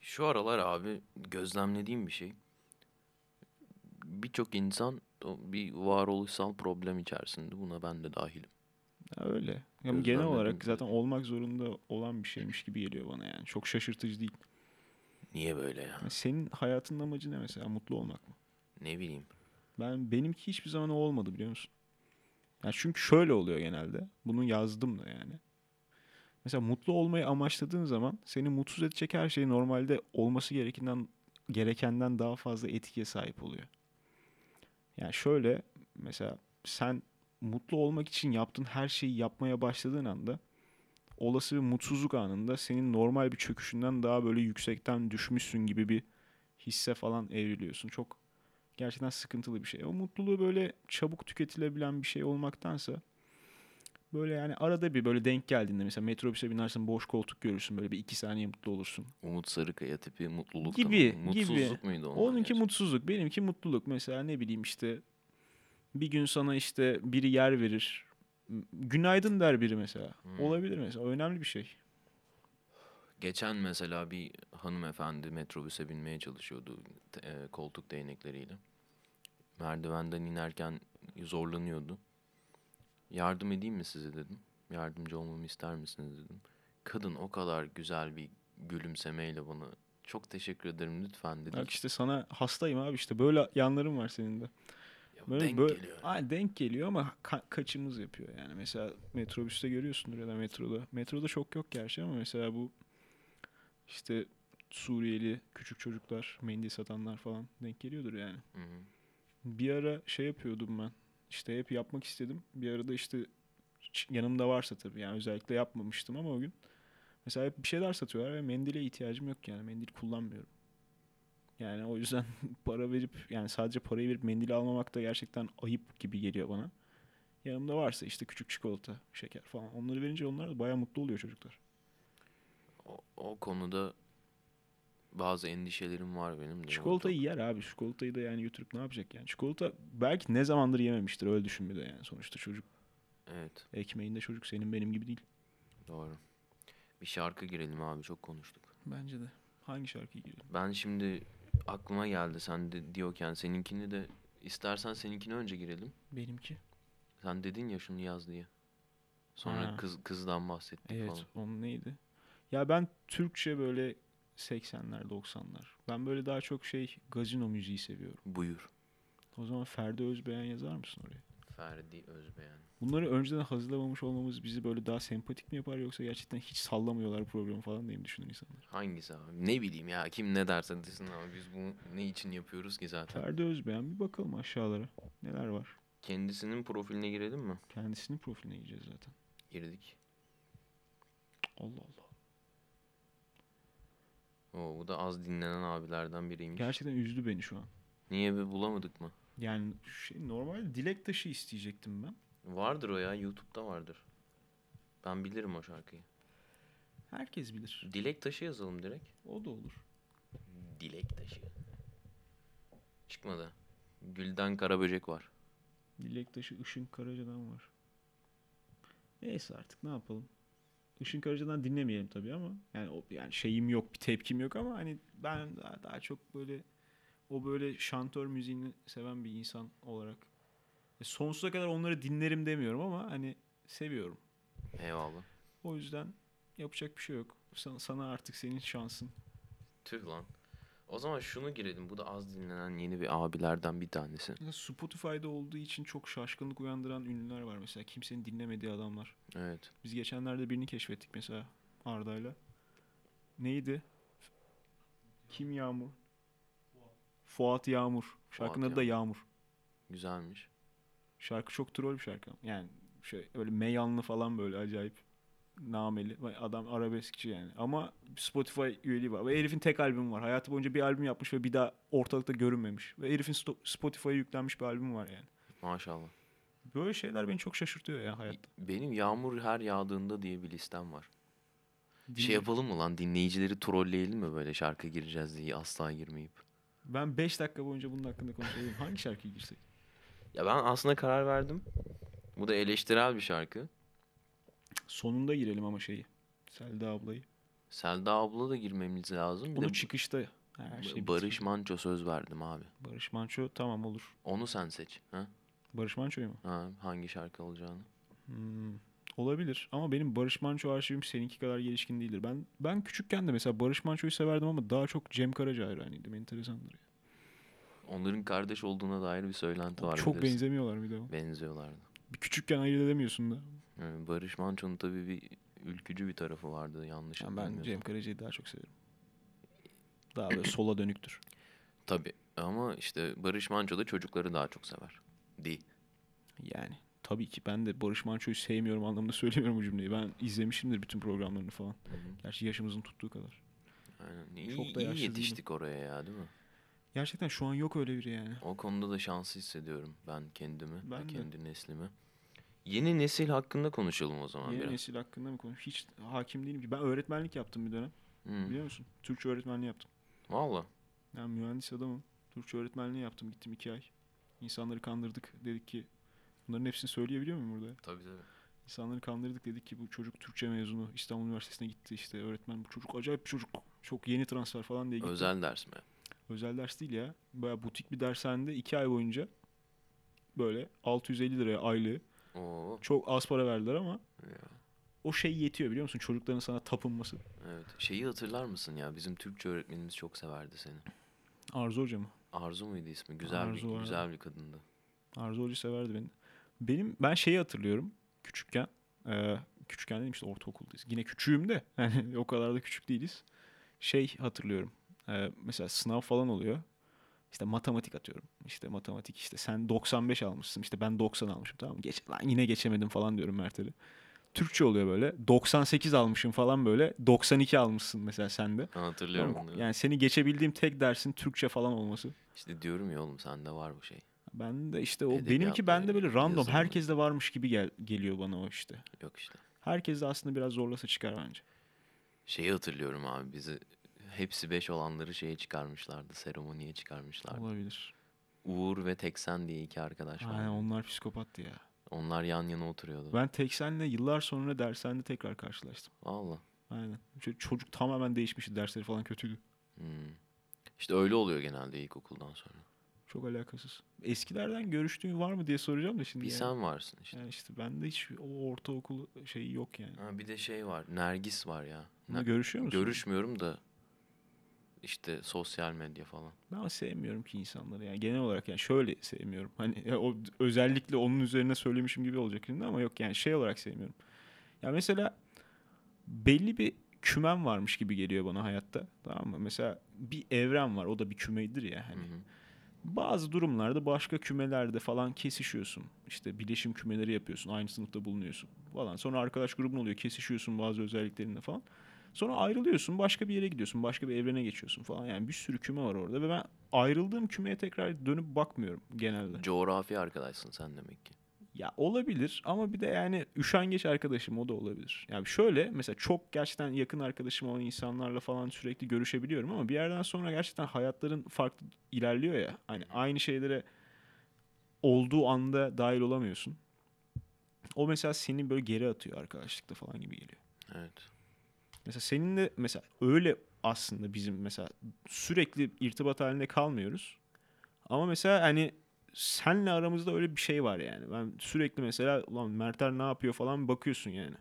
Şu aralar abi gözlemlediğim bir şey. Birçok insan bir varoluşsal problem içerisinde. Buna ben de dahilim. Ya öyle. Ya Gözlemledim genel olarak zaten olmak zorunda olan bir şeymiş gibi geliyor bana yani. Çok şaşırtıcı değil. Niye böyle ya? Senin hayatının amacı ne mesela? Mutlu olmak mı? Ne bileyim. Ben benimki hiçbir zaman o olmadı biliyor musun? Yani çünkü şöyle oluyor genelde. Bunu yazdım da yani. Mesela mutlu olmayı amaçladığın zaman seni mutsuz edecek her şey normalde olması gerekenden gerekenden daha fazla etkiye sahip oluyor. Yani şöyle mesela sen mutlu olmak için yaptığın her şeyi yapmaya başladığın anda olası bir mutsuzluk anında senin normal bir çöküşünden daha böyle yüksekten düşmüşsün gibi bir hisse falan evriliyorsun. Çok gerçekten sıkıntılı bir şey. O mutluluğu böyle çabuk tüketilebilen bir şey olmaktansa böyle yani arada bir böyle denk geldiğinde mesela metrobüse binersin boş koltuk görürsün böyle bir iki saniye mutlu olursun. Umut Sarıkaya tipi mutluluk Gibi. Mutsuzluk gibi. muydu onlar? Onunki gerçekten? mutsuzluk, benimki mutluluk. Mesela ne bileyim işte bir gün sana işte biri yer verir. Günaydın der biri mesela. Hmm. Olabilir mesela. O önemli bir şey. Geçen mesela bir hanımefendi metrobüse binmeye çalışıyordu e, koltuk değnekleriyle. Merdivenden inerken zorlanıyordu. Yardım edeyim mi size dedim. Yardımcı olmamı ister misiniz dedim. Kadın o kadar güzel bir gülümsemeyle bana çok teşekkür ederim lütfen dedi. Bak işte sana hastayım abi işte böyle yanlarım var senin de. Böyle, denk böyle, geliyor. Ay, denk geliyor ama ka- kaçımız yapıyor yani. Mesela metrobüste görüyorsundur ya da metroda. Metroda çok yok gerçi ama mesela bu işte Suriyeli küçük çocuklar, mendil satanlar falan denk geliyordur yani. Hı hı. Bir ara şey yapıyordum ben. İşte hep yapmak istedim. Bir arada işte yanımda varsa tabii yani özellikle yapmamıştım ama o gün. Mesela hep bir şeyler satıyorlar ve mendile ihtiyacım yok yani. Mendil kullanmıyorum. Yani o yüzden para verip yani sadece parayı verip mendil almamak da gerçekten ayıp gibi geliyor bana. Yanımda varsa işte küçük çikolata, şeker falan. Onları verince onlar da bayağı mutlu oluyor çocuklar. O, o konuda bazı endişelerim var benim de. Çikolatayı yer abi. Çikolatayı da yani götürüp ne yapacak yani? Çikolata belki ne zamandır yememiştir. Öyle düşün bir de yani. Sonuçta çocuk Evet ekmeğinde çocuk senin benim gibi değil. doğru. Bir şarkı girelim abi çok konuştuk. Bence de. Hangi şarkıyı girelim? Ben şimdi aklıma geldi sen de diyorken seninkini de istersen seninkini önce girelim. Benimki. Sen dedin ya şunu yaz diye. Sonra Ha. kız kızdan bahsettik Evet, falan. onun neydi? Ya ben Türkçe böyle 80'ler, 90'lar. Ben böyle daha çok şey gazino müziği seviyorum. Buyur. O zaman Ferdi Özbeğen yazar mısın oraya? Ferdi Özbeğen. Bunları önceden hazırlamamış olmamız bizi böyle daha sempatik mi yapar yoksa gerçekten hiç sallamıyorlar programı falan diye mi düşünür insanlar? Hangisi abi? Ne bileyim ya kim ne derse desin ama biz bunu ne için yapıyoruz ki zaten? Ferdi Özbeğen bir bakalım aşağılara. Neler var? Kendisinin profiline girelim mi? Kendisinin profiline gireceğiz zaten. Girdik. Allah Allah. Oo, bu da az dinlenen abilerden biriymiş. Gerçekten üzdü beni şu an. Niye bir bulamadık mı? Yani şey normal dilek taşı isteyecektim ben. Vardır o ya YouTube'da vardır. Ben bilirim o şarkıyı. Herkes bilir. Dilek taşı yazalım direkt. O da olur. Dilek taşı. Çıkmadı. Gülden Karaböcek var. Dilek taşı Işın Karaca'dan var. Neyse artık ne yapalım. Işın Karaca'dan dinlemeyelim tabii ama yani o yani şeyim yok, bir tepkim yok ama hani ben daha, daha çok böyle o böyle şantör müziğini seven bir insan olarak e, sonsuza kadar onları dinlerim demiyorum ama hani seviyorum. Eyvallah. O yüzden yapacak bir şey yok. Sana, sana artık senin şansın. Tüh lan. O zaman şunu girelim. Bu da az dinlenen yeni bir abilerden bir tanesi. Spotify'da olduğu için çok şaşkınlık uyandıran ünlüler var mesela. Kimsenin dinlemediği adamlar. Evet. Biz geçenlerde birini keşfettik mesela Arda'yla. Neydi? Kim Yağmur? Fuat Yağmur. Şarkının Fuat adı da Yağmur. Güzelmiş. Şarkı çok troll bir şarkı. Yani şey öyle meyanlı falan böyle acayip nameli. Adam arabeskçi yani. Ama Spotify üyeliği var. Ve herifin tek albümü var. Hayatı boyunca bir albüm yapmış ve bir daha ortalıkta görünmemiş. Ve herifin Spotify'a yüklenmiş bir albüm var yani. Maşallah. Böyle şeyler beni çok şaşırtıyor ya hayatta. Benim yağmur her yağdığında diye bir listem var. Dinle- Şey yapalım mı lan dinleyicileri trolleyelim mi böyle şarkı gireceğiz diye asla girmeyip. Ben 5 dakika boyunca bunun hakkında konuşayım. Hangi şarkıyı girsek? Ya ben aslında karar verdim. Bu da eleştirel bir şarkı. Sonunda girelim ama şeyi. Selda ablayı. Selda abla da girmemiz lazım. Bir Bunu de çıkışta her şey Barış bitsin. Manço söz verdim abi. Barış Manço tamam olur. Onu sen seç. Ha? Barış Manço'yu mu? ha hangi şarkı olacağını. Hmm, Olabilir ama benim Barış Manço arşivim seninki kadar gelişkin değildir. Ben ben küçükken de mesela Barış Manço'yu severdim ama daha çok Cem Karaca hayranıydım. Enteresandır. ya. Onların kardeş olduğuna dair bir söylenti var. çok bilirsin. benzemiyorlar bir de o. Benziyorlardı. Bir küçükken ayırt edemiyorsun da. Yani Barış Manço'nun tabii bir ülkücü bir tarafı vardı yanlış Yani ben. Cem Karaca'yı daha çok severim. Daha böyle sola dönüktür. Tabii ama işte Barış Manço da çocukları daha çok sever. Di. Yani tabii ki ben de Barış Manço'yu sevmiyorum anlamında söylemiyorum bu cümleyi. Ben izlemişimdir bütün programlarını falan. Gerçi yaşımızın tuttuğu kadar. Aynen. İyi, Çok da iyi yetiştik oraya ya değil mi? Gerçekten şu an yok öyle biri yani. O konuda da şanslı hissediyorum ben kendimi Ben ve de. kendi neslimi. Yeni nesil hakkında konuşalım o zaman Yeni biraz. nesil hakkında mı konuş? Hiç hakim değilim ki. Ben öğretmenlik yaptım bir dönem. Hı. Biliyor musun? Türkçe öğretmenliği yaptım. Valla. Ben mühendis adamım. Türkçe öğretmenliği yaptım. Gittim iki ay. İnsanları kandırdık. Dedik ki bunların hepsini söyleyebiliyor muyum burada? Tabii tabii. İnsanları kandırdık. Dedik ki bu çocuk Türkçe mezunu. İstanbul Üniversitesi'ne gitti işte öğretmen. Bu çocuk acayip bir çocuk. Çok yeni transfer falan diye gitti. Özel ders mi? Özel ders değil ya. Baya butik bir dershanede iki ay boyunca böyle 650 liraya aylığı. Oo. Çok az para verdiler ama Ya. o şey yetiyor biliyor musun? Çocukların sana tapınması. Evet. Şeyi hatırlar mısın ya? Bizim Türkçe öğretmenimiz çok severdi seni. Arzu Hoca mı? Arzu muydu ismi? Güzel Arzu bir güzel bir kadındı. Arzu Hoca severdi beni. Benim ben şeyi hatırlıyorum küçükken. Ee, küçükken dedim işte ortaokuldayız. Yine küçüğüm de yani o kadar da küçük değiliz. Şey hatırlıyorum. Ee, mesela sınav falan oluyor. İşte matematik atıyorum. İşte matematik işte sen 95 almışsın. işte ben 90 almışım tamam mı? Geç, lan yine geçemedim falan diyorum Mert'e. Türkçe oluyor böyle. 98 almışım falan böyle. 92 almışsın mesela sen de. Hatırlıyorum Tamam. Yani seni geçebildiğim tek dersin Türkçe falan olması. İşte diyorum ya oğlum sende var bu şey. Ben de işte o Edebiyat benimki bende böyle random yazım. herkes de varmış gibi gel, geliyor bana o işte. Yok işte. Herkes de aslında biraz zorlasa çıkar bence. Şeyi hatırlıyorum abi bizi hepsi beş olanları şeye çıkarmışlardı. Seremoniye çıkarmışlardı. Olabilir. Uğur ve Teksen diye iki arkadaş vardı. Aynen onlar psikopattı ya. Onlar yan yana oturuyordu. Ben Teksen'le yıllar sonra dershanede tekrar karşılaştım. Valla. Aynen. Çocuk tamamen değişmişti. Dersleri falan kötüydü. Hmm. İşte öyle oluyor genelde ilkokuldan sonra. Çok alakasız. Eskilerden görüştüğün var mı diye soracağım da şimdi. Bir yani. sen varsın işte. Yani işte bende hiç o ortaokul şeyi yok yani. Ha, bir de şey var. Nergis var ya. Ne- görüşüyor musun? Görüşmüyorum da işte sosyal medya falan. Ben sevmiyorum ki insanları yani genel olarak yani şöyle sevmiyorum. Hani o özellikle onun üzerine söylemişim gibi olacak şimdi ama yok yani şey olarak sevmiyorum. Ya mesela belli bir kümen varmış gibi geliyor bana hayatta. Tamam mı? Mesela bir evren var. O da bir kümedir ya hani. Hı hı. Bazı durumlarda başka kümelerde falan kesişiyorsun. İşte bileşim kümeleri yapıyorsun. Aynı sınıfta bulunuyorsun falan. Sonra arkadaş grubun oluyor. Kesişiyorsun bazı özelliklerinde falan. Sonra ayrılıyorsun. Başka bir yere gidiyorsun. Başka bir evrene geçiyorsun falan. Yani bir sürü küme var orada. Ve ben ayrıldığım kümeye tekrar dönüp bakmıyorum genelde. Coğrafi arkadaşsın sen demek ki. Ya olabilir ama bir de yani üşengeç arkadaşım o da olabilir. Yani şöyle mesela çok gerçekten yakın arkadaşım olan insanlarla falan sürekli görüşebiliyorum ama bir yerden sonra gerçekten hayatların farklı ilerliyor ya. Hani aynı şeylere olduğu anda dahil olamıyorsun. O mesela seni böyle geri atıyor arkadaşlıkta falan gibi geliyor. Evet. Mesela senin de mesela öyle aslında bizim mesela sürekli irtibat halinde kalmıyoruz. Ama mesela hani senle aramızda öyle bir şey var yani. Ben sürekli mesela ulan Mertler ne yapıyor falan bakıyorsun yani.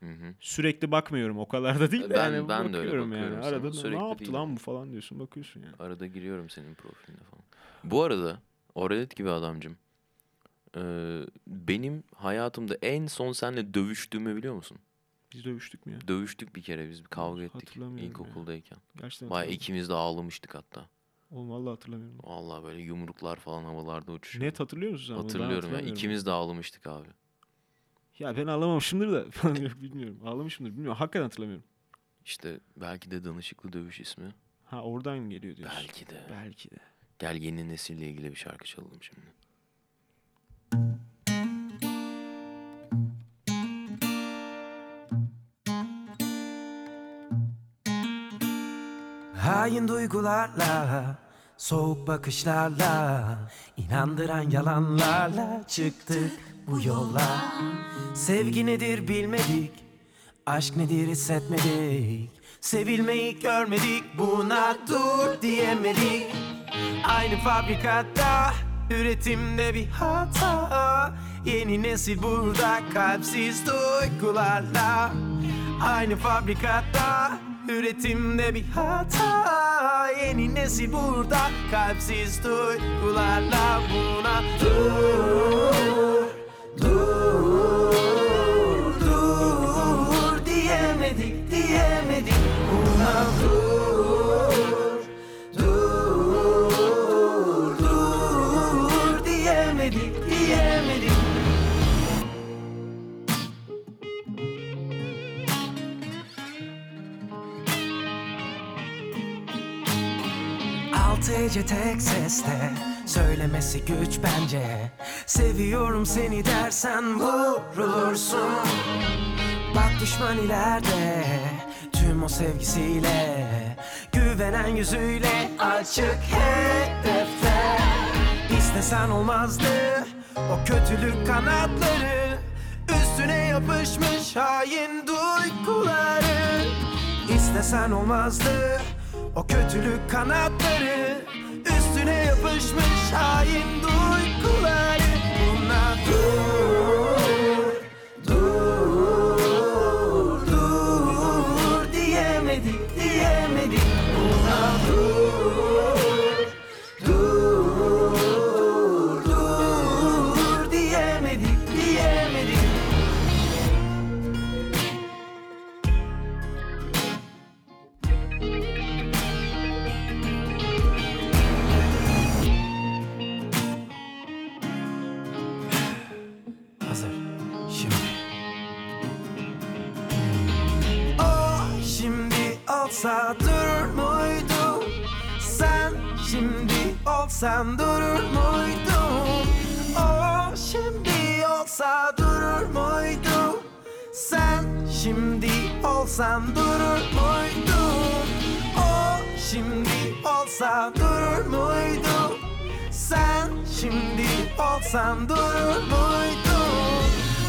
Hı hı. Sürekli bakmıyorum o kadar da değil de Ben- yani ben de öyle bakıyorum yani. sana. Arada Sürekli ne yaptı değil lan yani. bu falan diyorsun bakıyorsun yani. Arada giriyorum senin profiline falan. Bu arada Oralet gibi adamcım. benim hayatımda en son seninle dövüştüğümü biliyor musun? Biz dövüştük mü ya? Dövüştük bir kere biz bir kavga ettik ilkokuldayken. Gerçekten Baya hatırlamıyorum. ikimiz de ağlamıştık hatta. Oğlum vallahi hatırlamıyorum. Vallahi böyle yumruklar falan havalarda uçuşuyor. Net hatırlıyor musun sen? bunu? Ben Hatırlıyorum ya. hatırlamıyorum. İkimiz de ağlamıştık abi. Ya ben ağlamamışımdır da falan yok bilmiyorum. Ağlamışımdır bilmiyorum. Hakikaten hatırlamıyorum. İşte belki de danışıklı dövüş ismi. Ha oradan geliyor diyorsun. Belki de. Belki de. Gel yeni nesille ilgili bir şarkı çalalım şimdi. Hain duygularla, soğuk bakışlarla, inandıran yalanlarla çıktık bu yola. Sevgi nedir bilmedik, aşk nedir hissetmedik. Sevilmeyi görmedik, buna dur diyemedik. Aynı fabrikada, üretimde bir hata. Yeni nesil burada kalpsiz duygularla. Aynı fabrikada Üretimde bir hata Yeni nesil burada. Kalpsiz duygularla buna Dur Dur Dur Diyemedik Diyemedik. Buna dur Dur Dur Diyemedik Altı ece tek seste Söylemesi güç bence. Seviyorum seni dersen vurulursun. Bak düşman ileride Tüm o sevgisiyle Güvenen yüzüyle Açık hedefte İstesen olmazdı O kötülük kanatları. Üstüne yapışmış hain duyguları. İstesen olmazdı o kötülük kanatları Üstüne yapışmış hain duyguları. Buna dur olsa durur muydu? Sen şimdi olsan durur muydun? O şimdi olsa durur muydu? Sen şimdi olsan durur muydun? O şimdi olsa durur muydu? Sen şimdi olsan durur muydun?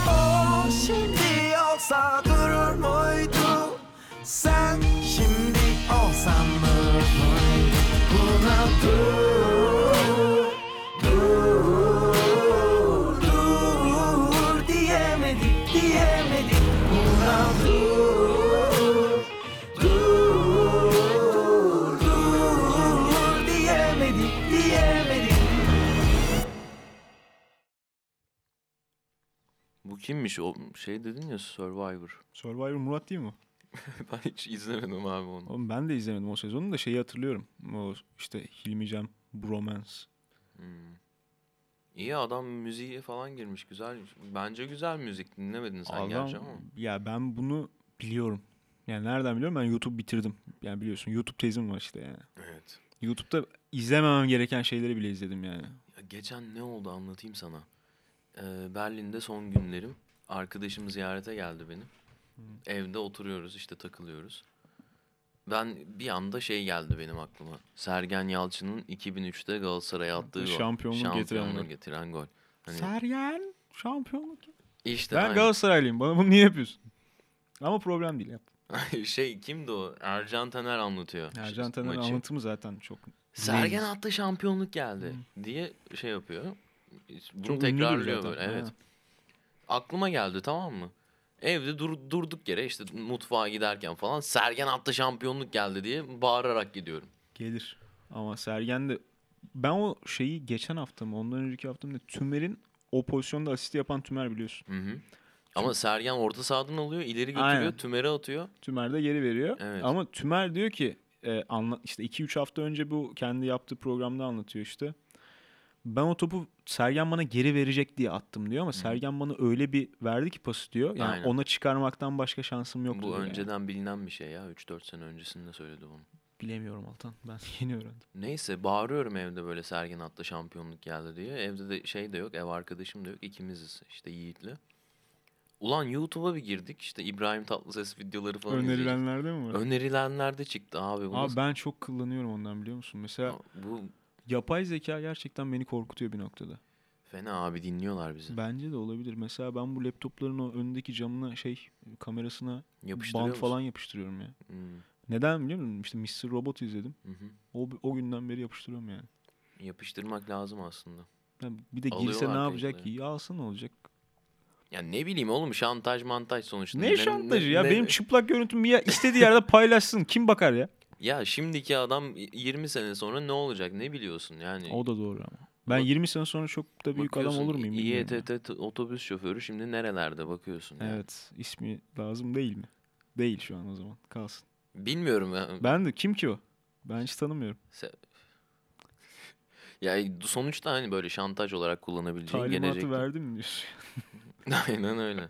O şimdi olsa durur muydu? Sen şimdi olsan mı buna dur Dur, dur diyemedik diyemedik buna dur Dur, dur diyemedik diyemedik Bu kimmiş? O şey dedin ya Survivor. Survivor Murat değil mi? ben hiç izlemedim abi onu. Oğlum ben de izlemedim o sezonu da şeyi hatırlıyorum. O işte Hilmi Cem Bromance. Hmm. İyi adam müziğe falan girmiş güzel. Bence güzel müzik dinlemedin sen Adam- gerçi ama. Ya ben bunu biliyorum. Yani nereden biliyorum? Ben YouTube bitirdim. Yani biliyorsun YouTube tezim var işte yani. Evet. YouTube'da izlememem gereken şeyleri bile izledim yani. Ya geçen ne oldu anlatayım sana. Ee, Berlin'de son günlerim. Arkadaşım ziyarete geldi benim. Evde oturuyoruz işte takılıyoruz. Ben bir anda şey geldi benim aklıma. Sergen Yalçın'ın 2003'te Galatasaray'a attığı gol. Şampiyonluğu getiren Şampiyonluğu gol. getiren gol. Hani Sergen şampiyonluk. işte Ben aynen. Galatasaraylıyım. Bana bunu niye yapıyorsun? Ama problem değil. Yap. şey kimdi o? Ercan Taner anlatıyor. Ercan Taner maçı. anlatımı zaten çok Sergen attı şampiyonluk geldi diye şey yapıyor. Bunu Çok ünlüdür tekrarlıyor zaten, böyle evet. aynen. Aklıma geldi tamam mı? Evde dur, durduk yere işte mutfağa giderken falan Sergen attı şampiyonluk geldi diye bağırarak gidiyorum. gelir. Ama Sergen de ben o şeyi geçen hafta mı ondan önceki hafta mı Tümer'in o pozisyonda asist yapan Tümer biliyorsun. Hı hı. Ama Sergen orta sahadan alıyor, ileri götürüyor, Aynen. tümere atıyor. Tümer de geri veriyor. Evet. Ama Tümer diyor ki e, anla, işte 2-3 hafta önce bu kendi yaptığı programda anlatıyor işte. Ben o topu Sergen bana geri verecek diye attım diyor ama Sergen bana öyle bir verdi ki pası diyor. Yani Aynen. ona çıkarmaktan başka şansım yok Bu diyor yani. önceden bilinen bir şey ya. 3-4 sene öncesinde söyledi bunu. Bilemiyorum Altan. Ben yeni öğrendim. Neyse bağırıyorum evde böyle Sergen attı şampiyonluk geldi diye. Evde de şey de yok, ev arkadaşım da yok. İkimiziz işte Yiğit'le. Ulan YouTube'a bir girdik işte İbrahim Tatlıses videoları falan. Önerilenlerde mi var? Önerilenlerde çıktı abi. Bu Abi nasıl- ben çok kullanıyorum ondan biliyor musun? Mesela Bu yapay zeka gerçekten beni korkutuyor bir noktada. fena abi dinliyorlar bizi. Bence de olabilir. Mesela ben bu laptopların o önündeki camına şey kamerasına bant falan yapıştırıyorum ya. Hmm, Neden biliyor musun? İşte Mr. Robot izledim. hı hı. O, o günden beri yapıştırıyorum yani. Yapıştırmak lazım aslında. Yani bir de girse Alıyorlar ne yapacak ki? Ya alsa ne olacak? Ya ne bileyim oğlum şantaj mantaj sonuçta. Ne şantajı ya? ne- Benim çıplak görüntümü ya istediği yerde paylaşsın. Kim bakar ya? Ya şimdiki adam 20 sene sonra ne olacak ne biliyorsun yani. O da doğru ama. Ben Bak- 20 sene sonra çok da büyük adam olur muyum? İETT otobüs şoförü şimdi nerelerde bakıyorsun. yani. Evet. ismi lazım değil mi? Değil şu an o zaman. Kalsın. Bilmiyorum ya. Ben de kim ki o? Ben hiç tanımıyorum. Se- Ya sonuçta hani böyle şantaj olarak kullanabileceğin Talimatı gelecekte. verdim mi diyorsun? Aynen öyle.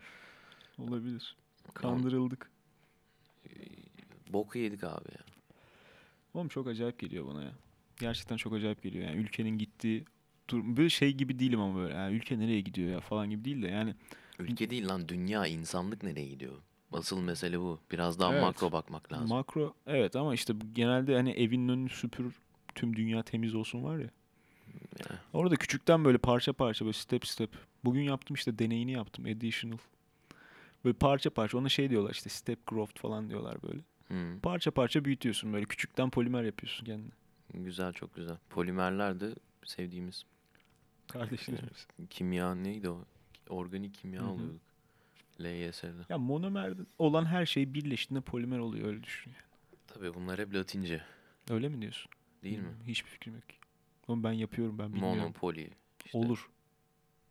Olabilir. Kandırıldık. Boku yedik abi ya. Oğlum çok acayip geliyor bana ya. Gerçekten çok acayip geliyor. Yani ülkenin gittiği durum. Böyle şey gibi değilim ama böyle. Yani ülke nereye gidiyor ya falan gibi değil de yani. Ülke değil lan dünya insanlık nereye gidiyor? Asıl mesele bu. Biraz daha Evet. makro bakmak lazım. Makro evet ama işte genelde hani evinin önünü süpür tüm dünya temiz olsun var ya. Ya. Orada küçükten böyle parça parça böyle step step. Bugün yaptım işte deneyini yaptım additional. Böyle parça parça ona şey diyorlar işte step growth falan diyorlar böyle. Hmm, Parça parça büyütüyorsun böyle küçükten polimer yapıyorsun kendine. güzel çok güzel. Polimerler de sevdiğimiz Kardeşlerimiz. kimya neydi o? Organik kimya Hı hı. alıyorduk. LYS'de. Ya monomer olan her şey birleştiğinde polimer oluyor öyle düşün. yani. Tabii bunlar hep latince Öyle mi diyorsun? değil mi? Bilmiyorum, Hiçbir fikrim yok. Oğlum ben yapıyorum ben bilmiyorum. Monopoli. işte, Olur.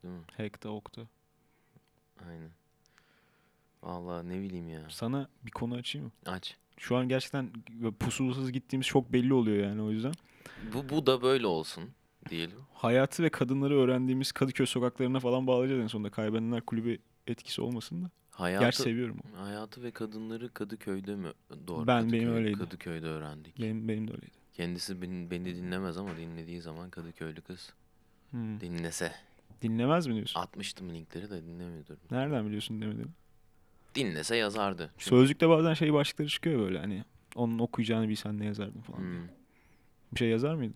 Değil mi? Hekta okta. Aynen. Vallahi ne bileyim ya. Sana bir konu açayım mı? Aç. Şu an gerçekten böyle pusulasız gittiğimiz çok belli oluyor yani o yüzden. Bu, bu da böyle olsun diyelim. Hayatı ve kadınları öğrendiğimiz Kadıköy sokaklarına falan bağlayacağız en sonunda. Kaybedenler kulübü etkisi olmasın da. Hayatı, Gerçi seviyorum o. hayatı ve kadınları Kadıköy'de mi? Doğru. Ben- benim Kadıköy- öyleydi. Kadıköy'de öğrendik. Benim, benim de öyleydi. Kendisi beni, beni dinlemez ama dinlediği zaman Kadıköylü kız Hmm. dinlese. Dinlemez mi diyorsun? Atmıştım linkleri de dinlemiyordur. Nereden biliyorsun demediğini? Dinlese yazardı. Çünkü- Sözlükte bazen şey başlıkları çıkıyor böyle hani. Onun okuyacağını bilsen ne yazardın falan. Hmm. Bir şey yazar mıydın?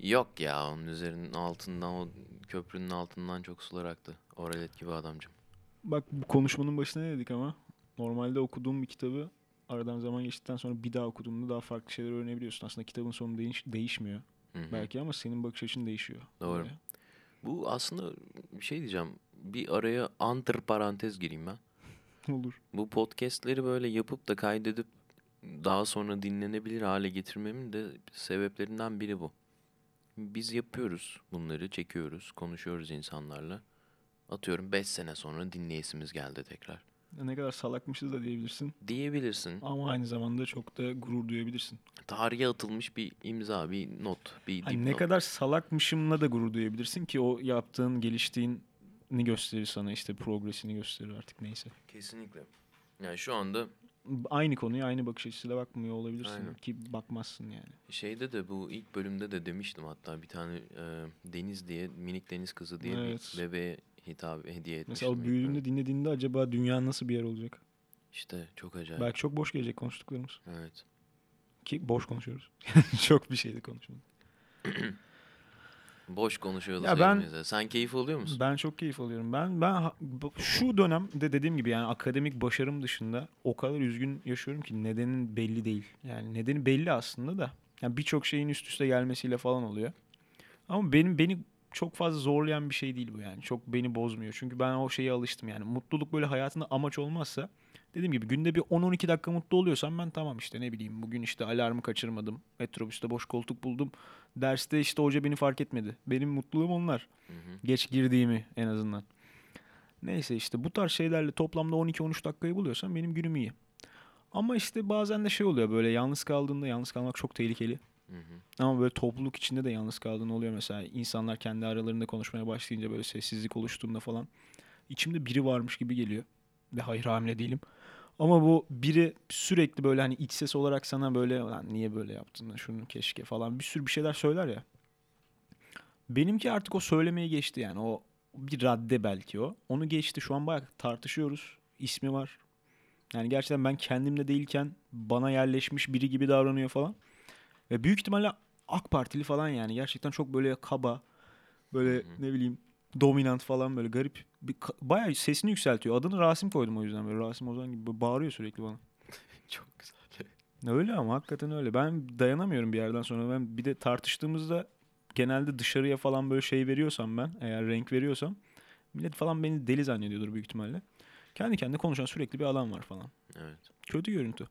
Yok ya onun üzerinin altından o köprünün altından çok sular aktı. Oralet gibi adamcım. Bak bu konuşmanın başına ne dedik ama normalde okuduğum bir kitabı aradan zaman geçtikten sonra bir daha okuduğumda daha farklı şeyler öğrenebiliyorsun. Aslında kitabın sonu değiş- değişmiyor Hı hı. belki ama senin bakış açın değişiyor. Doğru. Böyle. Bu aslında bir şey diyeceğim. Bir araya antır parantez gireyim ben. Olur. Bu podcast'leri böyle yapıp da kaydedip daha sonra dinlenebilir hale getirmemin de sebeplerinden biri bu. Biz yapıyoruz bunları, çekiyoruz, konuşuyoruz insanlarla. Atıyorum 5 sene sonra dinleyesimiz geldi tekrar. Ne kadar salakmışız da diyebilirsin. Diyebilirsin. Ama aynı zamanda çok da gurur duyabilirsin. Tarihe atılmış bir imza, bir not, bir Hani ne kadar salakmışımla da gurur duyabilirsin ki o yaptığın, geliştiğini gösterir sana işte progresini gösterir artık neyse. Kesinlikle. Yani şu anda Aynı konuya aynı bakış açısıyla bakmıyor olabilirsin Aynen. ki bakmazsın yani. şeyde de bu ilk bölümde de demiştim hatta bir tane e, Deniz diye minik deniz kızı diye Evet. bir bebeğe hitap hediye etmiştim. Mesela büyüdüğünde dinlediğinde acaba dünya nasıl bir yer olacak? İşte çok acayip. Belki çok boş gelecek konuştuklarımız. Evet. Ki boş konuşuyoruz. çok bir şey de konuşmadık. Boş konuşuyordu Ya ben-. Sen keyif alıyor musun? Ben çok keyif alıyorum. Ben ben şu dönemde dediğim gibi yani akademik başarım dışında o kadar üzgün yaşıyorum ki nedenin belli değil. Yani nedeni belli aslında da. Yani birçok şeyin üst üste gelmesiyle falan oluyor. Ama benim beni çok fazla zorlayan bir şey değil bu yani. Çok beni bozmuyor. Çünkü ben o şeye alıştım yani. Mutluluk böyle hayatında amaç olmazsa dediğim gibi günde bir 10-12 dakika mutlu oluyorsam ben tamam işte ne bileyim bugün işte alarmı kaçırmadım. Metrobüste boş koltuk buldum. Derste işte hoca beni fark etmedi. Benim mutluluğum onlar. Hı hı. Geç girdiğimi en azından. Neyse işte bu tarz şeylerle toplamda 12-13 dakikayı buluyorsam benim günüm iyi. Ama işte bazen de şey oluyor böyle yalnız kaldığında yalnız kalmak çok tehlikeli. Hı hı. Ama böyle topluluk içinde de yalnız kaldığın oluyor mesela. insanlar kendi aralarında konuşmaya başlayınca böyle sessizlik oluştuğunda falan. içimde biri varmış gibi geliyor. Ve hayır hamile değilim. Ama bu biri sürekli böyle hani iç ses olarak sana böyle lan niye böyle yaptın şunu keşke falan bir sürü bir şeyler söyler ya. Benimki artık o söylemeyi geçti yani o bir radde belki o. Onu geçti şu an bayağı tartışıyoruz. İsmi var. Yani gerçekten ben kendimde değilken bana yerleşmiş biri gibi davranıyor falan. Ve büyük ihtimalle AK Partili falan yani. Gerçekten çok böyle kaba, böyle ne bileyim dominant falan böyle garip. Bir, bayağı sesini yükseltiyor. Adını Rasim koydum o yüzden böyle Rasim Ozan gibi bağırıyor sürekli bana. Çok güzel. Öyle ama hakikaten öyle. Ben dayanamıyorum bir yerden sonra. Ben bir de tartıştığımızda genelde dışarıya falan böyle şey veriyorsam ben eğer renk veriyorsam millet falan beni deli zannediyordur büyük ihtimalle. Kendi kendine konuşan sürekli bir adam var falan. Evet. Kötü görüntü.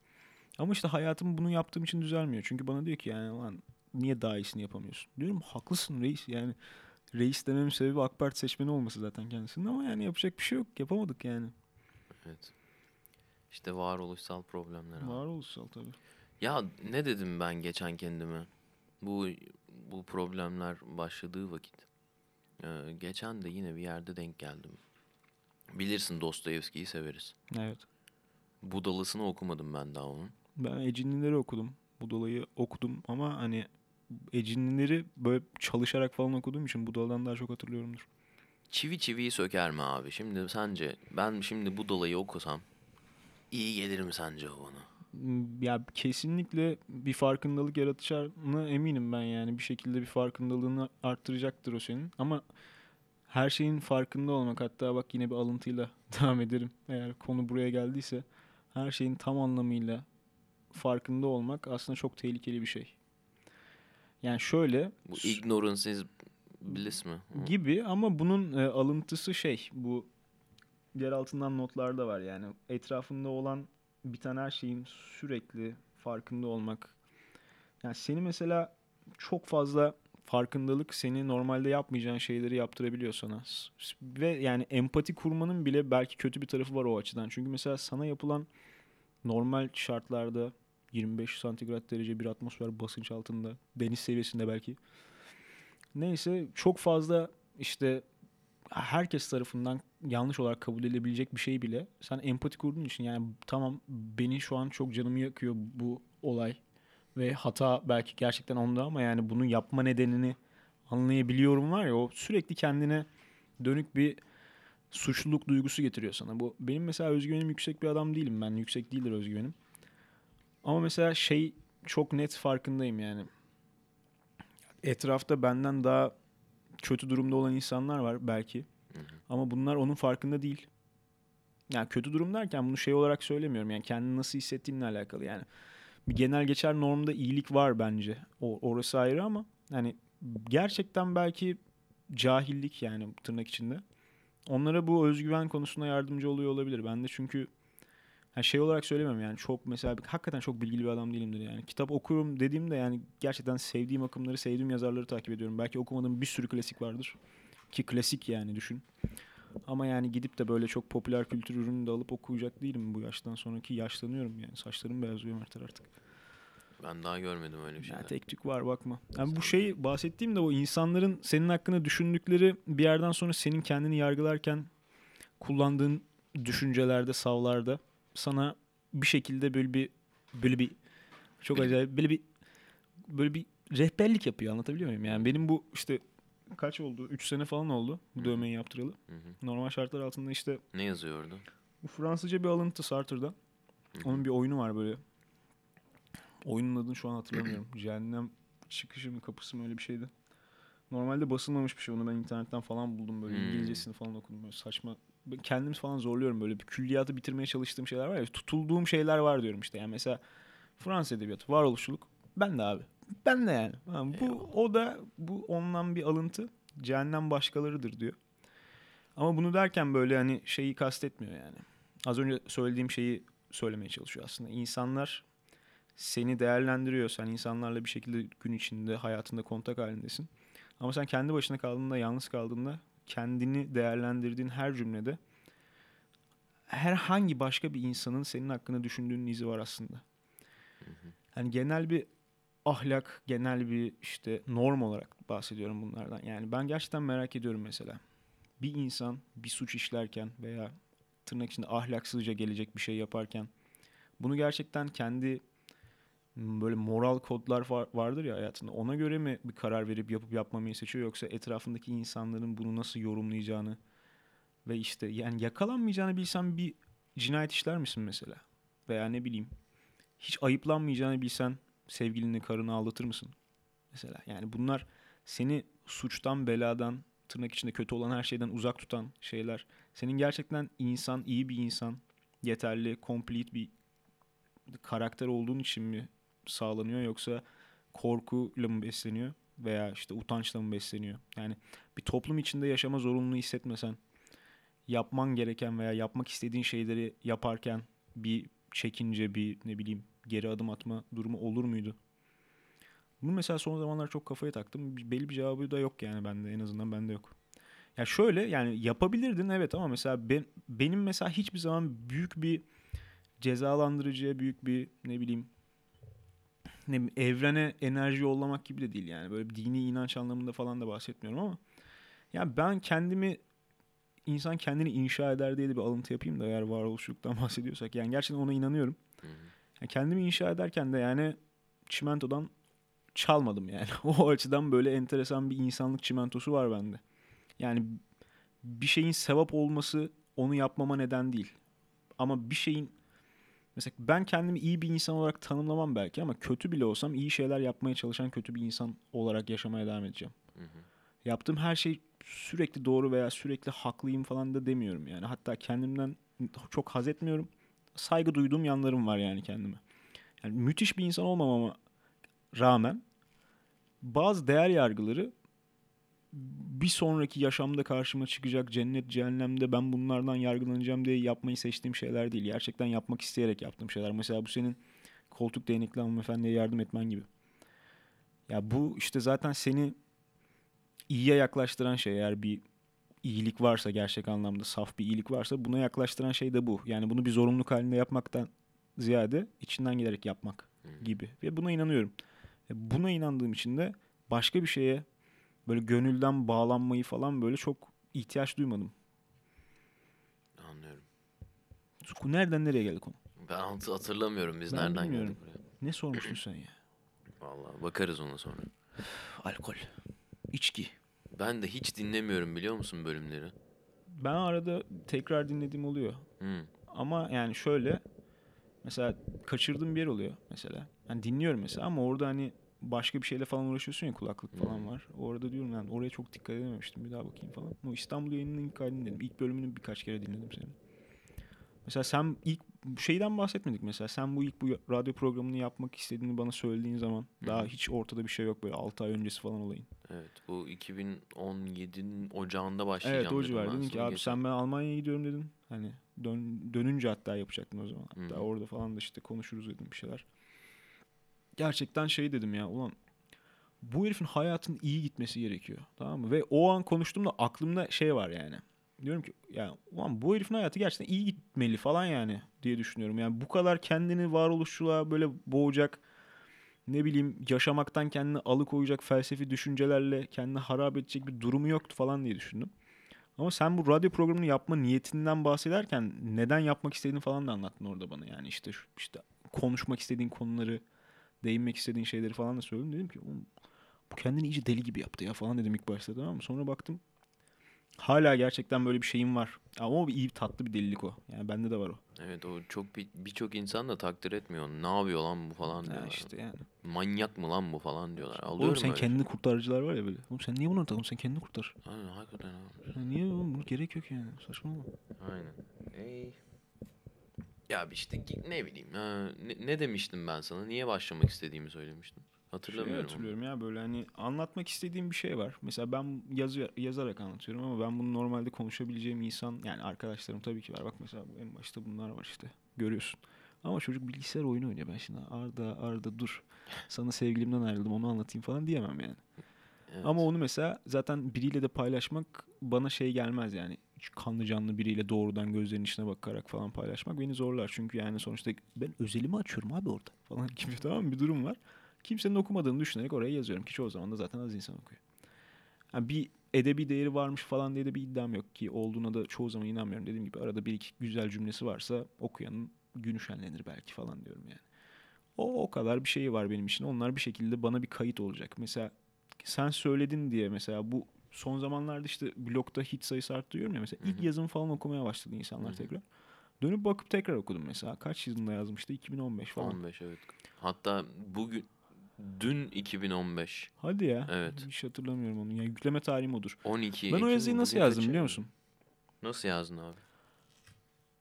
Ama işte hayatım bunu yaptığım için düzelmiyor. Çünkü bana diyor ki yani lan niye daha iyisini yapamıyorsun? Diyorum haklısın reis yani. Reis dememin sebebi AK Parti seçmeni olması zaten kendisinin ama yani yapacak bir şey yok. Yapamadık yani. Evet. İşte varoluşsal problemler abi. Varoluşsal tabii. Ya ne dedim ben geçen kendime? Bu bu problemler başladığı vakit. Ee, geçen de yine bir yerde denk geldim. Bilirsin Dostoyevski'yi severiz. Evet. Budalısını okumadım ben daha onun. Ben Ecinlileri okudum. Budala'yı okudum ama hani Ecinlileri böyle çalışarak falan okuduğum için Budala'dan daha çok hatırlıyorumdur. Çivi çiviyi söker mi abi? Şimdi sence ben şimdi Budala'yı okusam iyi gelir mi sence o bana? Hmm, Ya kesinlikle bir farkındalık yaratacağına eminim ben yani. Bir şekilde bir farkındalığını arttıracaktır o senin. Ama her şeyin farkında olmak hatta bak yine bir alıntıyla devam ederim. Eğer konu buraya geldiyse her şeyin tam anlamıyla farkında olmak aslında çok tehlikeli bir şey. Yani şöyle Bu ignorance is bliss mi? Gibi ama bunun e, alıntısı şey bu yer altından notlarda var yani etrafında olan biten her şeyin sürekli farkında olmak. Yani seni mesela çok fazla farkındalık seni normalde yapmayacağın şeyleri yaptırabiliyor sana. Ve yani empati kurmanın bile belki kötü bir tarafı var o açıdan. Çünkü mesela sana yapılan normal şartlarda 25 santigrat derece bir atmosfer basınç altında deniz seviyesinde belki Neyse çok fazla işte herkes tarafından yanlış olarak kabul edilebilecek bir şey bile sen empati kurduğun için yani tamam beni şu an çok canımı yakıyor bu olay ve hata belki gerçekten onda ama yani bunu yapma nedenini anlayabiliyorum var ya o sürekli kendine dönük bir suçluluk duygusu getiriyor sana. Bu benim mesela özgüvenim yüksek bir adam değilim ben. Yüksek değildir özgüvenim. Ama mesela şey çok net farkındayım yani etrafta benden daha kötü durumda olan insanlar var belki. Hı hı. Ama bunlar onun farkında değil. Yani kötü durum derken bunu şey olarak söylemiyorum. Yani kendini nasıl hissettiğinle alakalı yani. Bir genel geçer normda iyilik var bence. O, orası ayrı ama hani gerçekten belki cahillik yani tırnak içinde. Onlara bu özgüven konusunda yardımcı oluyor olabilir. Ben de çünkü Yani şey olarak söylemiyorum yani çok mesela hakikaten çok bilgili bir adam değilimdir yani. Kitap okurum dediğimde yani gerçekten sevdiğim akımları, sevdiğim yazarları takip ediyorum. Belki okumadığım bir sürü klasik vardır. Ki klasik yani düşün. Ama yani gidip de böyle çok popüler kültür ürünü de alıp okuyacak değilim bu yaştan sonraki yaşlanıyorum yani. Saçlarım beyazlıyor Mertler artık. Ben daha görmedim öyle bir şey. Yani tek tük var bakma. Yani bu şeyi bahsettiğim de o insanların senin hakkında düşündükleri bir yerden sonra senin kendini yargılarken kullandığın düşüncelerde, savlarda sana bir şekilde böyle bir böyle bir çok acayip böyle bir böyle bir rehberlik yapıyor anlatabiliyor muyum? Yani benim bu işte kaç oldu? 3 sene falan oldu bu dövmeyi yaptıralı. Normal şartlar altında işte Ne yazıyordu? bu Fransızca bir alıntı Sartre'dan. Onun bir oyunu var böyle. Oyunun adını şu an hatırlamıyorum. Cehennem çıkışı mı kapısı mı öyle bir şeydi. Normalde basılmamış bir şey. Onu ben internetten falan buldum böyle. Hmm. İngilizcesini falan okudum. Böyle saçma. Ben kendim falan zorluyorum böyle. Bir külliyatı bitirmeye çalıştığım şeyler var ya. Tutulduğum şeyler var diyorum işte. Yani mesela Fransız edebiyatı, varoluşçuluk. Ben de abi. Ben de yani. Bu o da bu ondan bir alıntı. Cehennem başkalarıdır diyor. Ama bunu derken böyle hani şeyi kastetmiyor yani. Az önce söylediğim şeyi söylemeye çalışıyor aslında. İnsanlar seni değerlendiriyor. Sen insanlarla bir şekilde gün içinde hayatında kontak halindesin. Ama sen kendi başına kaldığında, yalnız kaldığında kendini değerlendirdiğin her cümlede herhangi başka bir insanın senin hakkında düşündüğünün izi var aslında. Yani genel bir ahlak, genel bir işte norm olarak bahsediyorum bunlardan. Yani ben gerçekten merak ediyorum mesela. Bir insan bir suç işlerken veya tırnak içinde ahlaksızca gelecek bir şey yaparken bunu gerçekten kendi böyle moral kodlar var- vardır ya hayatında. Ona göre mi bir karar verip yapıp yapmamayı seçiyor yoksa etrafındaki insanların bunu nasıl yorumlayacağını ve işte yani yakalanmayacağını bilsen bir cinayet işler misin mesela? Veya ne bileyim hiç ayıplanmayacağını bilsen sevgilini, karını aldatır mısın? Mesela yani bunlar seni suçtan, beladan, tırnak içinde kötü olan her şeyden uzak tutan şeyler. Senin gerçekten insan, iyi bir insan, yeterli, complete bir karakter olduğun için mi sağlanıyor yoksa korkuyla mı besleniyor veya işte utançla mı besleniyor? Yani bir toplum içinde yaşama zorunluluğu hissetmesen yapman gereken veya yapmak istediğin şeyleri yaparken bir çekince bir ne bileyim geri adım atma durumu olur muydu? Bunu mesela son zamanlar çok kafaya taktım. Belli bir cevabı da yok yani bende en azından bende yok. Ya şöyle yani yapabilirdin evet ama mesela ben, benim mesela hiçbir zaman büyük bir cezalandırıcıya büyük bir ne bileyim ne evrene enerji yollamak gibi de değil yani. Böyle bir dini inanç anlamında falan da bahsetmiyorum ama ya ben kendimi insan kendini inşa eder diye de bir alıntı yapayım da eğer varoluşluktan bahsediyorsak. Yani gerçekten ona inanıyorum. Hı hı. Yani kendimi inşa ederken de yani çimentodan çalmadım yani. O açıdan böyle enteresan bir insanlık çimentosu var bende. Yani bir şeyin sevap olması onu yapmama neden değil. Ama bir şeyin mesela ben kendimi iyi bir insan olarak tanımlamam belki ama kötü bile olsam iyi şeyler yapmaya çalışan kötü bir insan olarak yaşamaya devam edeceğim. Hı hı. Yaptığım her şey sürekli doğru veya sürekli haklıyım falan da demiyorum yani. Hatta kendimden çok haz etmiyorum. Saygı duyduğum yanlarım var yani kendime. Yani müthiş bir insan olmamama rağmen bazı değer yargıları bir sonraki yaşamda karşıma çıkacak cennet cehennemde ben bunlardan yargılanacağım diye yapmayı seçtiğim şeyler değil. Gerçekten yapmak isteyerek yaptığım şeyler. Mesela bu senin koltuk değnekli hanımefendiye yardım etmen gibi. Ya bu işte zaten seni iyiye yaklaştıran şey eğer bir iyilik varsa gerçek anlamda saf bir iyilik varsa buna yaklaştıran şey de bu. Yani bunu bir zorunluluk halinde yapmaktan ziyade içinden gelerek yapmak gibi. Ve buna inanıyorum. Buna inandığım için de başka bir şeye böyle gönülden bağlanmayı falan böyle çok ihtiyaç duymadım. Anlıyorum. Nereden nereye geldik konu? Ben hat- hatırlamıyorum biz Ben nereden bilmiyorum. geldik buraya. Ne sormuştun sen ya? Vallahi bakarız ona sonra. Alkol. içki. Ben de hiç dinlemiyorum biliyor musun bölümleri? Ben arada tekrar dinlediğim oluyor. Hı. Ama yani şöyle mesela kaçırdığım bir yer oluyor mesela. Yani dinliyorum mesela ama orada hani başka bir şeyle falan uğraşıyorsun ya kulaklık falan Hmm. var. Orada diyorum yani oraya çok dikkat edememiştim. Bir daha bakayım falan. O İstanbul yayınının ilk halini dinledim. İlk bölümünü birkaç kere dinledim senin. Mesela sen ilk şeyden bahsetmedik mesela. Sen bu ilk bu radyo programını yapmak istediğini bana söylediğin zaman daha hı. hiç ortada bir şey yok böyle 6 ay öncesi falan olayın. Evet bu 2017'nin ocağında başlayacağım Evet o dedim civar. Dedin ki abi geçen- sen ben Almanya'ya gidiyorum dedin. Hani dön, dönünce hatta yapacaktım o zaman. Hatta Hı. orada falan da işte konuşuruz dedim bir şeyler. Gerçekten şey dedim ya ulan bu herifin hayatın iyi gitmesi gerekiyor. Tamam mı? Ve o an konuştuğumda aklımda şey var yani. Diyorum ki ya ulan bu herifin hayatı gerçekten iyi gitmeli falan yani diye düşünüyorum. Yani bu kadar kendini varoluşçuluğa böyle boğacak ne bileyim yaşamaktan kendini alıkoyacak felsefi düşüncelerle kendini harap edecek bir durumu yoktu falan diye düşündüm. Ama sen bu radyo programını yapma niyetinden bahsederken neden yapmak istediğini falan da anlattın orada bana. Yani işte işte konuşmak istediğin konuları, değinmek istediğin şeyleri falan da söyledim. Dedim ki "Oğlum, bu kendini iyice deli gibi yaptı ya falan dedim ilk başta tamam mı? Sonra baktım hala gerçekten böyle bir şeyim var. Ama o bir iyi tatlı bir delilik o. Yani bende de var o. Evet o çok bir- birçok insan da takdir etmiyor. Ne yapıyor lan bu falan Ya diyorlar. işte yani. Manyak mı lan bu falan diyorlar. Alıyorum Oğlum sen kendini kurtarıcılar var ya böyle. Oğlum sen niye bunu takım? Sen kendini kurtar. şey. Aynen hakikaten abi. Ya niye oğlum? Bunu gerek yok yani. Saçmalama. Aynen. Ey. Ya işte ne bileyim. ha, ne, ne demiştim ben sana? Niye başlamak istediğimi söylemiştim. Hatırlamıyorum. Şey hatırlıyorum ya böyle hani anlatmak istediğim bir şey var. Mesela ben yazı, yazarak anlatıyorum ama ben bunu normalde konuşabileceğim insan yani arkadaşlarım tabii ki var. Bak mesela en başta bunlar var işte. Görüyorsun. Ama çocuk bilgisayar oyunu oynuyor. Ben şimdi Arda Arda dur. Sana sevgilimden ayrıldım onu anlatayım falan diyemem yani. Evet. Ama onu mesela zaten biriyle de paylaşmak bana şey gelmez yani. Kanlı canlı biriyle doğrudan gözlerinin içine bakarak falan paylaşmak beni zorlar. Çünkü yani sonuçta ben özelimi açıyorum abi orada falan gibi tamam bir durum var. Kimsenin okumadığını düşünerek oraya yazıyorum ki çoğu zaman da zaten az insan okuyor. Yani bir edebi değeri varmış falan diye de bir iddiam yok ki olduğuna da çoğu zaman inanmıyorum. Dediğim gibi arada bir iki güzel cümlesi varsa okuyanın günü şenlenir belki falan diyorum yani. O o kadar bir şeyi var benim için. Onlar bir şekilde bana bir kayıt olacak. Mesela sen söyledin diye mesela bu son zamanlarda işte blogda hit sayısı arttı diyorum ya mesela ilk yazımı falan okumaya başladı insanlar tekrar. Dönüp bakıp tekrar okudum mesela. Kaç yılında yazmıştı? 2015 falan. 15 evet. Hatta bugün dün 2015 Hadi ya. Evet. Hiç hatırlamıyorum onu. Yani yükleme tarihim odur. 12 Ben o yazıyı nasıl yazdım biliyor musun? Nasıl yazdın abi?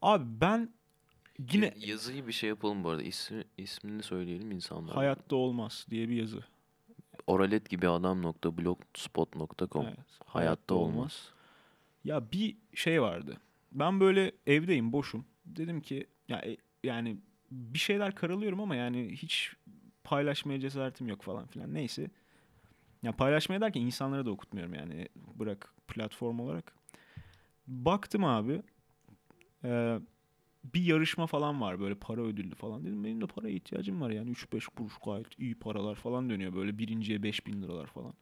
Abi ben yine Ya- yazıyı bir şey yapalım bu arada. İsmi, ismini söyleyelim insanlara. hayatta olmaz diye bir yazı. Oralet gibi adam.blogspot.com Evet, Hayatta olmaz. Ya bir şey vardı. Ben böyle evdeyim, boşum. Dedim ki ya e, yani bir şeyler karalıyorum ama yani hiç paylaşmaya cesaretim yok falan filan. Neyse. Ya paylaşmaya derken insanlara da okutmuyorum yani. Bırak platform olarak. Baktım abi. e, bir yarışma falan var böyle para ödüllü falan. Dedim benim de paraya ihtiyacım var yani 3-5 kuruş gayet iyi paralar falan dönüyor böyle birinciye 5000 liralar falan.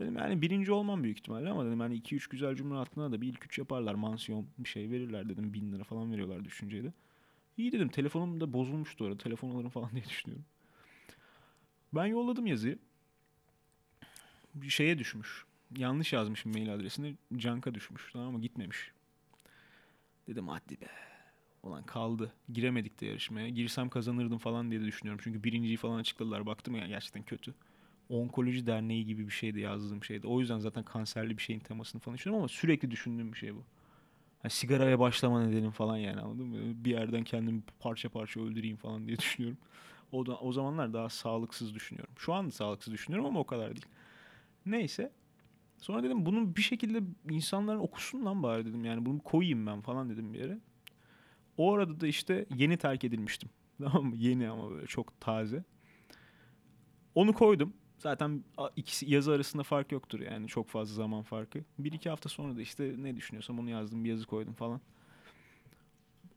Dedim yani birinci olmam büyük ihtimalle ama dedim hani 2-3 güzel cümle altına da bir ilk üç yaparlar. Mansiyon bir şey verirler dedim. 1000 lira falan veriyorlar düşünceydi. İyi dedim telefonum da bozulmuştu orada. Telefon alırım falan diye düşünüyorum. Ben yolladım yazıyı. Bir şeye düşmüş. Yanlış yazmışım mail adresini. Cank'a düşmüş. Tamam mı? Gitmemiş. Dedim hadi be. Ulan kaldı. Giremedik de yarışmaya. Girsem kazanırdım falan diye de düşünüyorum. Çünkü birinciyi falan açıkladılar. Baktım ya gerçekten kötü. Onkoloji Derneği gibi bir şeydi yazdığım şeydi. O yüzden zaten kanserli bir şeyin temasını falan düşünüyorum ama sürekli düşündüğüm bir şey bu. Hani sigaraya başlama nedenim falan yani anladın mı? Bir yerden kendimi parça parça öldüreyim falan diye düşünüyorum. O, da, o zamanlar daha sağlıksız düşünüyorum. Şu an sağlıksız düşünüyorum ama o kadar değil. Neyse. Sonra dedim bunun bir şekilde insanların okusun lan bari dedim. Yani bunu koyayım ben falan dedim bir yere. O arada da işte yeni terk edilmiştim. Tamam mı? Yeni ama böyle çok taze. Onu koydum. Zaten ikisi yazı arasında fark yoktur yani çok fazla zaman farkı. Bir iki hafta sonra da işte ne düşünüyorsam onu yazdım bir yazı koydum falan.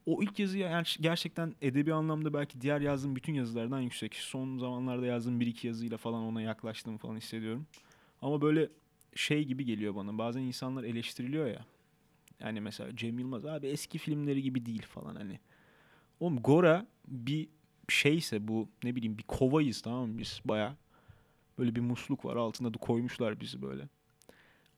O ilk yazı ger- gerçekten edebi anlamda belki diğer yazdığım bütün yazılardan yüksek. Son zamanlarda yazdığım bir iki yazıyla falan ona yaklaştığımı falan hissediyorum. Ama böyle şey gibi geliyor bana. Bazen insanlar eleştiriliyor ya. Yani mesela Cem Yılmaz abi eski filmleri gibi değil falan hani. Oğlum Gora bir şeyse bu ne bileyim bir kovayız tamam mı biz baya. Böyle bir musluk var altında da koymuşlar bizi böyle.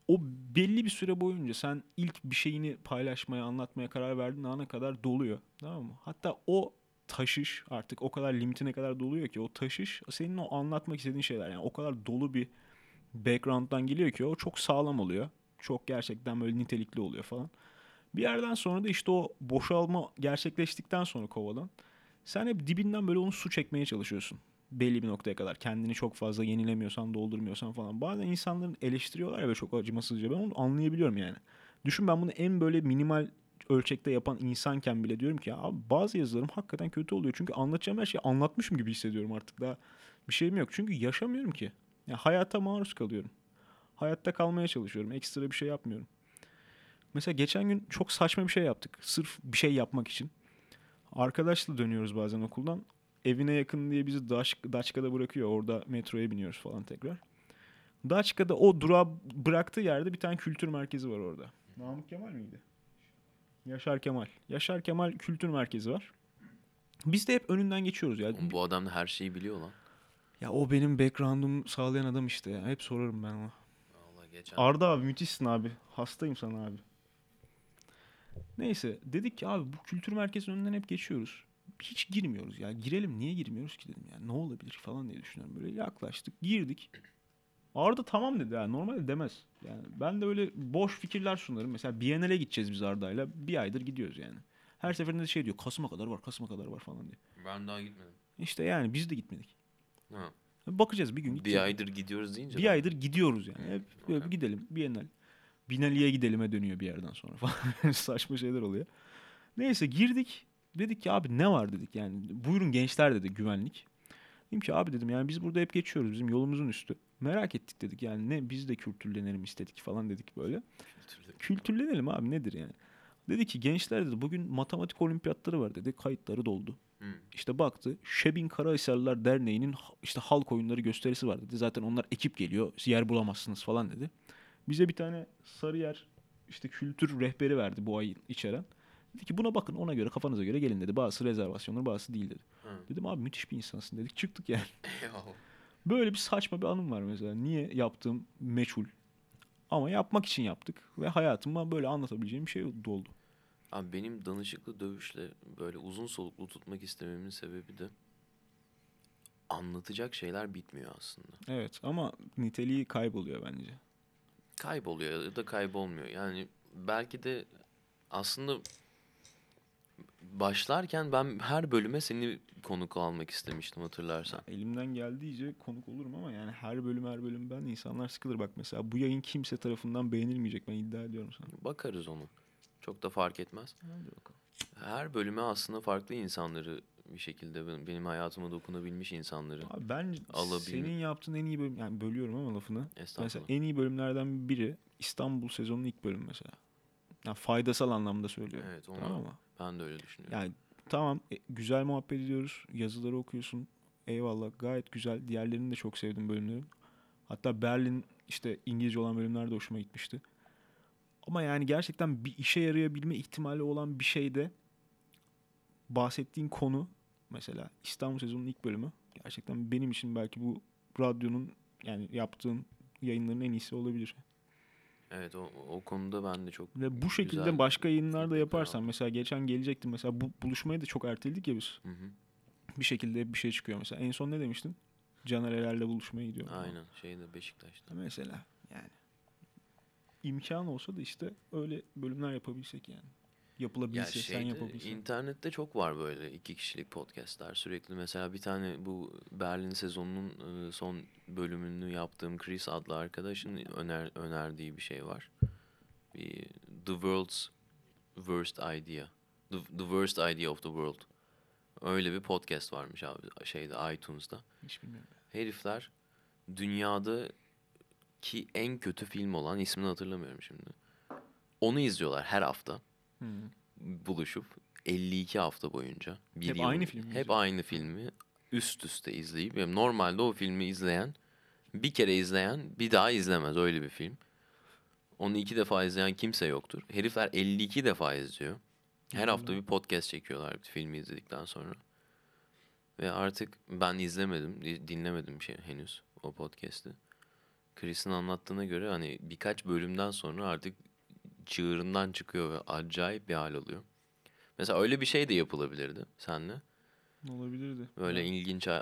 O belli bir süre boyunca sen ilk bir şeyini paylaşmaya, anlatmaya karar verdiğin ana kadar doluyor. Tamam mı? Hatta o taşış artık o kadar limitine kadar doluyor ki o taşış senin o anlatmak istediğin şeyler. Yani o kadar dolu bir background'dan geliyor ki o çok sağlam oluyor. Çok gerçekten böyle nitelikli oluyor falan. Bir yerden sonra da işte o boşalma gerçekleştikten sonra kovadan sen hep dibinden böyle onu su çekmeye çalışıyorsun. Belli bir noktaya kadar. Kendini çok fazla yenilemiyorsan, doldurmuyorsan falan. Bazen insanların eleştiriyorlar ya çok acımasızca. Ben onu anlayabiliyorum yani. Düşün ben bunu en böyle minimal ölçekte yapan insanken bile diyorum ki ya abi bazı yazılarım hakikaten kötü oluyor. Çünkü anlatacağım her şeyi anlatmışım gibi hissediyorum artık. Daha bir şeyim yok. Çünkü yaşamıyorum ki. Ya hayata maruz kalıyorum. Hayatta kalmaya çalışıyorum. Ekstra bir şey yapmıyorum. Mesela geçen gün çok saçma bir şey yaptık. Sırf bir şey yapmak için. Arkadaşla dönüyoruz bazen okuldan. Evine yakın diye bizi Daç- Daçka'da bırakıyor. Orada metroya biniyoruz falan tekrar. Daçka'da o durağı bıraktığı yerde bir tane kültür merkezi var orada. Namık Kemal miydi? Yaşar Kemal. Yaşar Kemal Kültür Merkezi var. Biz de hep önünden geçiyoruz ya. Oğlum bu adam da her şeyi biliyor lan. Ya o benim background'um sağlayan adam işte ya. Hep sorarım ben ona. Geçen Arda abi müthişsin abi. Hastayım sana abi. Neyse dedik ki abi bu kültür merkezinin önünden hep geçiyoruz. Hiç girmiyoruz ya. Girelim niye girmiyoruz ki dedim ya. Ne olabilir falan diye düşünüyorum. Böyle yaklaştık girdik. Arda tamam dedi ya. Normalde demez. Yani ben de öyle boş fikirler sunarım. Mesela Biennale gideceğiz biz Arda'yla. Bir aydır gidiyoruz yani. Her seferinde de şey diyor. Kasım'a kadar var, Kasım'a kadar var falan diye. ben daha gitmedim. İşte yani biz de gitmedik. Ha. Bakacağız bir gün gideceğiz. Bir aydır gidiyoruz deyince. Bir ben- aydır gidiyoruz yani. Hep böyle bir gidelim. Bienal. Binali'ye gidelime dönüyor bir yerden sonra falan. Saçma şeyler oluyor. Neyse girdik. Dedik ki abi ne var dedik yani. Buyurun gençler dedi güvenlik. Dedim ki abi dedim yani biz burada hep geçiyoruz. Bizim yolumuzun üstü. Merak ettik dedik yani ne biz de kültürlenelim istedik falan dedik böyle. Kültürlenelim abi nedir yani. Dedi ki gençler dedi bugün matematik olimpiyatları var dedi. Kayıtları doldu. Hı. İşte baktı Şebin Karahisarlılar Derneği'nin işte halk oyunları gösterisi var dedi. Zaten onlar ekip geliyor yer bulamazsınız falan dedi. Bize bir tane sarı yer işte kültür rehberi verdi bu ay içeren. Dedi ki buna bakın ona göre kafanıza göre gelin dedi. Bazısı rezervasyonlar bazısı değil dedi. Hı. Dedim abi müthiş bir insansın dedik çıktık yani. Böyle bir saçma bir anım var mesela. Niye yaptığım meçhul. Ama yapmak için yaptık. Ve hayatıma böyle anlatabileceğim bir şey oldu. Abi benim danışıklı dövüşle böyle uzun soluklu tutmak istememin sebebi de anlatacak şeyler bitmiyor aslında. Evet ama niteliği kayboluyor bence. Kayboluyor ya da kaybolmuyor. Yani belki de aslında başlarken ben her bölüme seni konuk almak istemiştim hatırlarsan. Elimden geldiğince konuk olurum ama yani her bölüm her bölüm ben insanlar sıkılır. Bak mesela bu yayın kimse tarafından beğenilmeyecek ben iddia ediyorum sana. Bakarız onu. Çok da fark etmez. Her bölüme aslında farklı insanları bir şekilde benim, benim hayatıma dokunabilmiş insanları. Abi ben Alabilme- senin yaptığın en iyi bölüm yani bölüyorum ama lafını. Mesela en iyi bölümlerden biri İstanbul sezonunun ilk bölümü mesela. Yani faydasal anlamda söylüyorum. Evet onu Tamam mı? ben de öyle düşünüyorum. Yani tamam e, güzel muhabbet ediyoruz. Yazıları okuyorsun. Eyvallah gayet güzel. Diğerlerini de çok sevdim bölümlerin. Hatta Berlin işte İngilizce olan bölümler de hoşuma gitmişti. Ama yani gerçekten bir işe yarayabilme ihtimali olan bir şeyde bahsettiğin konu mesela İstanbul sezonunun ilk bölümü gerçekten benim için belki bu radyonun yani yaptığın yayınların en iyisi olabilir. Evet o, o konuda ben de çok Ve bu şekilde Güzel başka yayınlarda feedbackler yaparsan mesela geçen gelecektim mesela bu buluşmayı da çok erteledik ya biz. Hı hı. Bir şekilde bir şey çıkıyor mesela. En son ne demiştin? Caner Erer'le buluşmaya gidiyorum. Aynen şeyde Beşiktaş'ta. Mesela yani imkan olsa da işte öyle bölümler yapabilsek yani. Ya Yapılabilse, sen şeyde yapabilsen. internette çok var böyle iki kişilik podcastler sürekli. Mesela bir tane bu Berlin sezonunun e, son bölümünü yaptığım Chris adlı arkadaşın öner, önerdiği bir şey var. Bir The World's Worst Idea. The, the Worst Idea of the World. Öyle bir podcast varmış abi şeyde iTunes'da. Hiç bilmiyorum. Herifler dünyada ki en kötü film olan ismini hatırlamıyorum şimdi. Onu izliyorlar her hafta Hı. buluşup 52 hafta boyunca bir Hep yıl- aynı filmi hep izliyor. aynı filmi üst üste izleyip yani normalde o filmi izleyen bir kere izleyen bir daha izlemez öyle bir film. Onu iki defa izleyen kimse yoktur. Herifler 52 defa izliyor. Her hafta bir podcast çekiyorlar filmi izledikten sonra. Ve artık ben izlemedim, di- dinlemedim şey henüz o podcast'i. Chris'in anlattığına göre hani birkaç bölümden sonra artık çığırından çıkıyor ve acayip bir hal oluyor. Mesela öyle bir şey de yapılabilirdi seninle. Olabilirdi. Böyle Ya, ilginç e,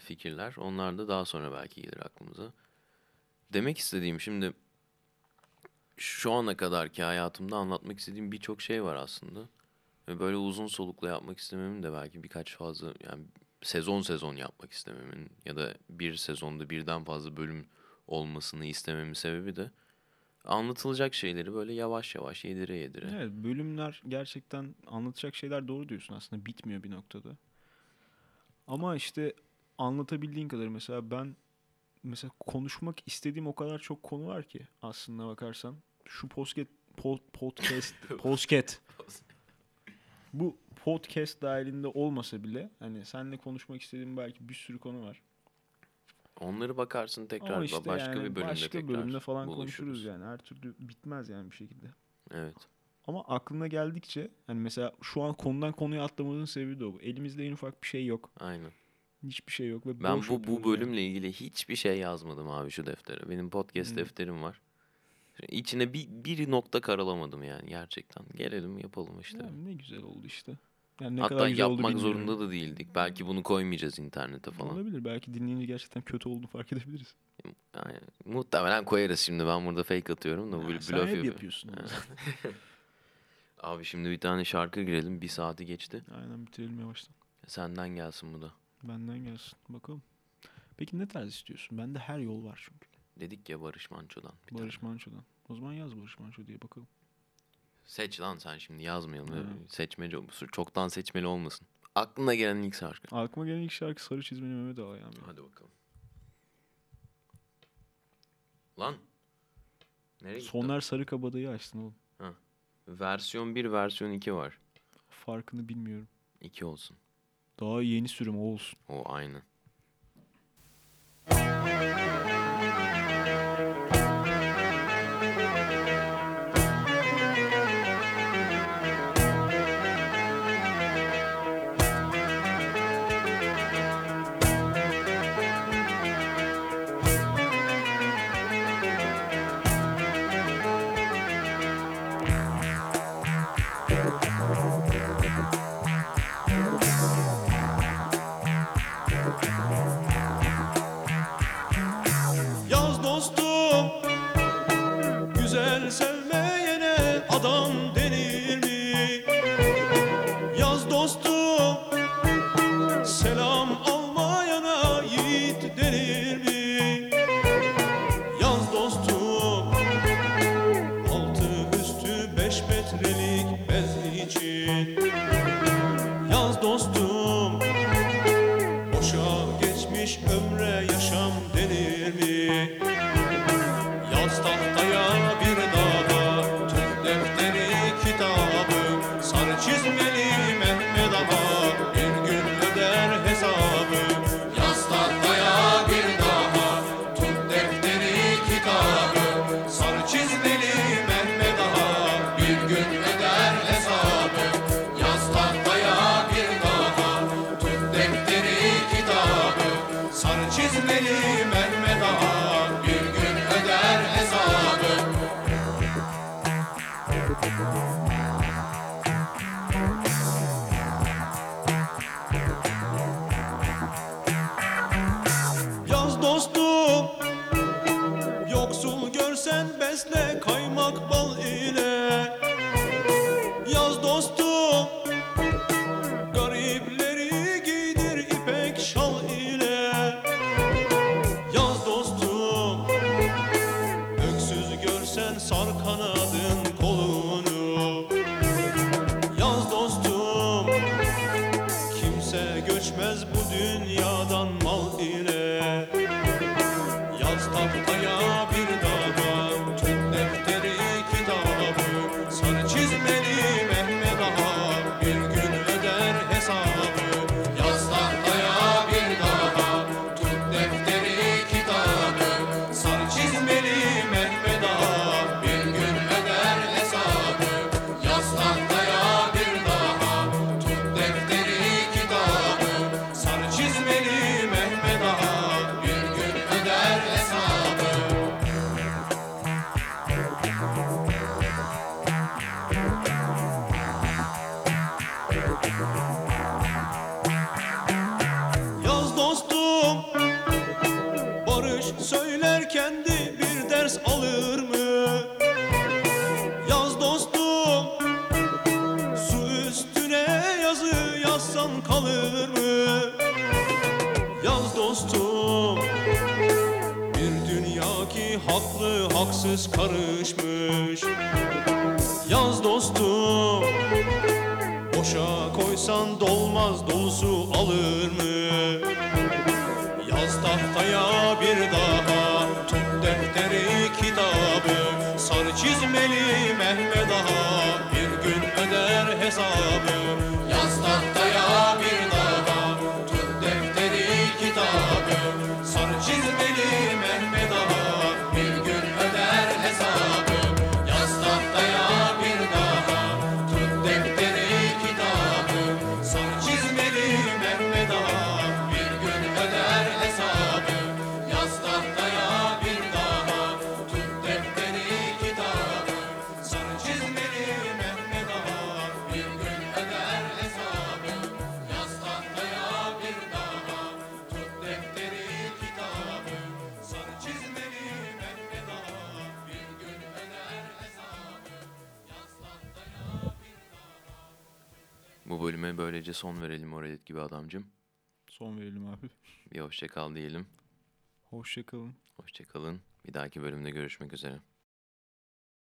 fikirler. Onlar da daha sonra belki gelir aklımıza. Demek istediğim şimdi şu ana kadarki hayatımda anlatmak istediğim birçok şey var aslında. Ve böyle uzun soluklu yapmak istememin de belki birkaç fazla yani sezon sezon yapmak istememin ya da bir sezonda birden fazla bölüm olmasını istememin sebebi de anlatılacak şeyleri böyle yavaş yavaş yedire yedire. Evet bölümler gerçekten anlatacak şeyler doğru diyorsun aslında bitmiyor bir noktada. Ama işte anlatabildiğin kadar mesela ben mesela konuşmak istediğim o kadar çok konu var ki aslında bakarsan. Şu podcast pod, podcast podcast bu podcast dahilinde olmasa bile hani seninle konuşmak istediğim belki bir sürü konu var. Onları bakarsın tekrar Ama işte başka yani bir bölümde başka tekrar bölümde falan buluşuruz. konuşuruz yani. Her türlü bitmez yani bir şekilde. Evet. Ama aklına geldikçe hani mesela şu an konudan konuya atlamamızın sebebi de o. Elimizde en ufak bir şey yok. Aynen. Hiçbir şey yok ve Ben bu bu yapıyoruz yani. bölümle ilgili hiçbir şey yazmadım abi şu deftere. Benim podcast Hmm. defterim var. İçine bir, bir nokta karalamadım yani gerçekten. Gelelim yapalım işte. Yani ne güzel oldu işte. Yani ne Hatta kadar güzel oldu yapmak bilmiyorum. zorunda da değildik. Belki bunu koymayacağız internete falan. Olabilir. Belki dinleyince gerçekten kötü olduğunu fark edebiliriz. Yani, muhtemelen koyarız şimdi. Ben burada fake atıyorum da Ha, blöf sen hep yapıyorsun. Abi şimdi bir tane şarkı girelim. Bir saati geçti. Aynen bitirelim yavaştan. Senden gelsin bu da. Benden gelsin. Bakalım. Peki ne tarz istiyorsun? Bende her yol var çünkü. Dedik ya Barış Manço'dan. Bir Barış tane. Manço'dan. O zaman yaz Barış Manço diye bakalım. Seç lan sen şimdi yazmayalım. Öyle Seçmece olsun. Çoktan seçmeli olmasın. Aklına gelen ilk şarkı. Aklıma gelen ilk şarkı Sarı Çizmeli Mehmet Ağa yani. Hadi bakalım. Lan. Nereye gitti? Soner Sarıkabadayı açtın oğlum. Versiyon 1, versiyon 2 var. Farkını bilmiyorum. 2 olsun. Daha yeni sürüm o olsun. O aynı. Adamcım. Son verelim abi. Bir hoşçakal diyelim. Hoşçakalın. Hoşçakalın. Bir dahaki bölümde görüşmek üzere.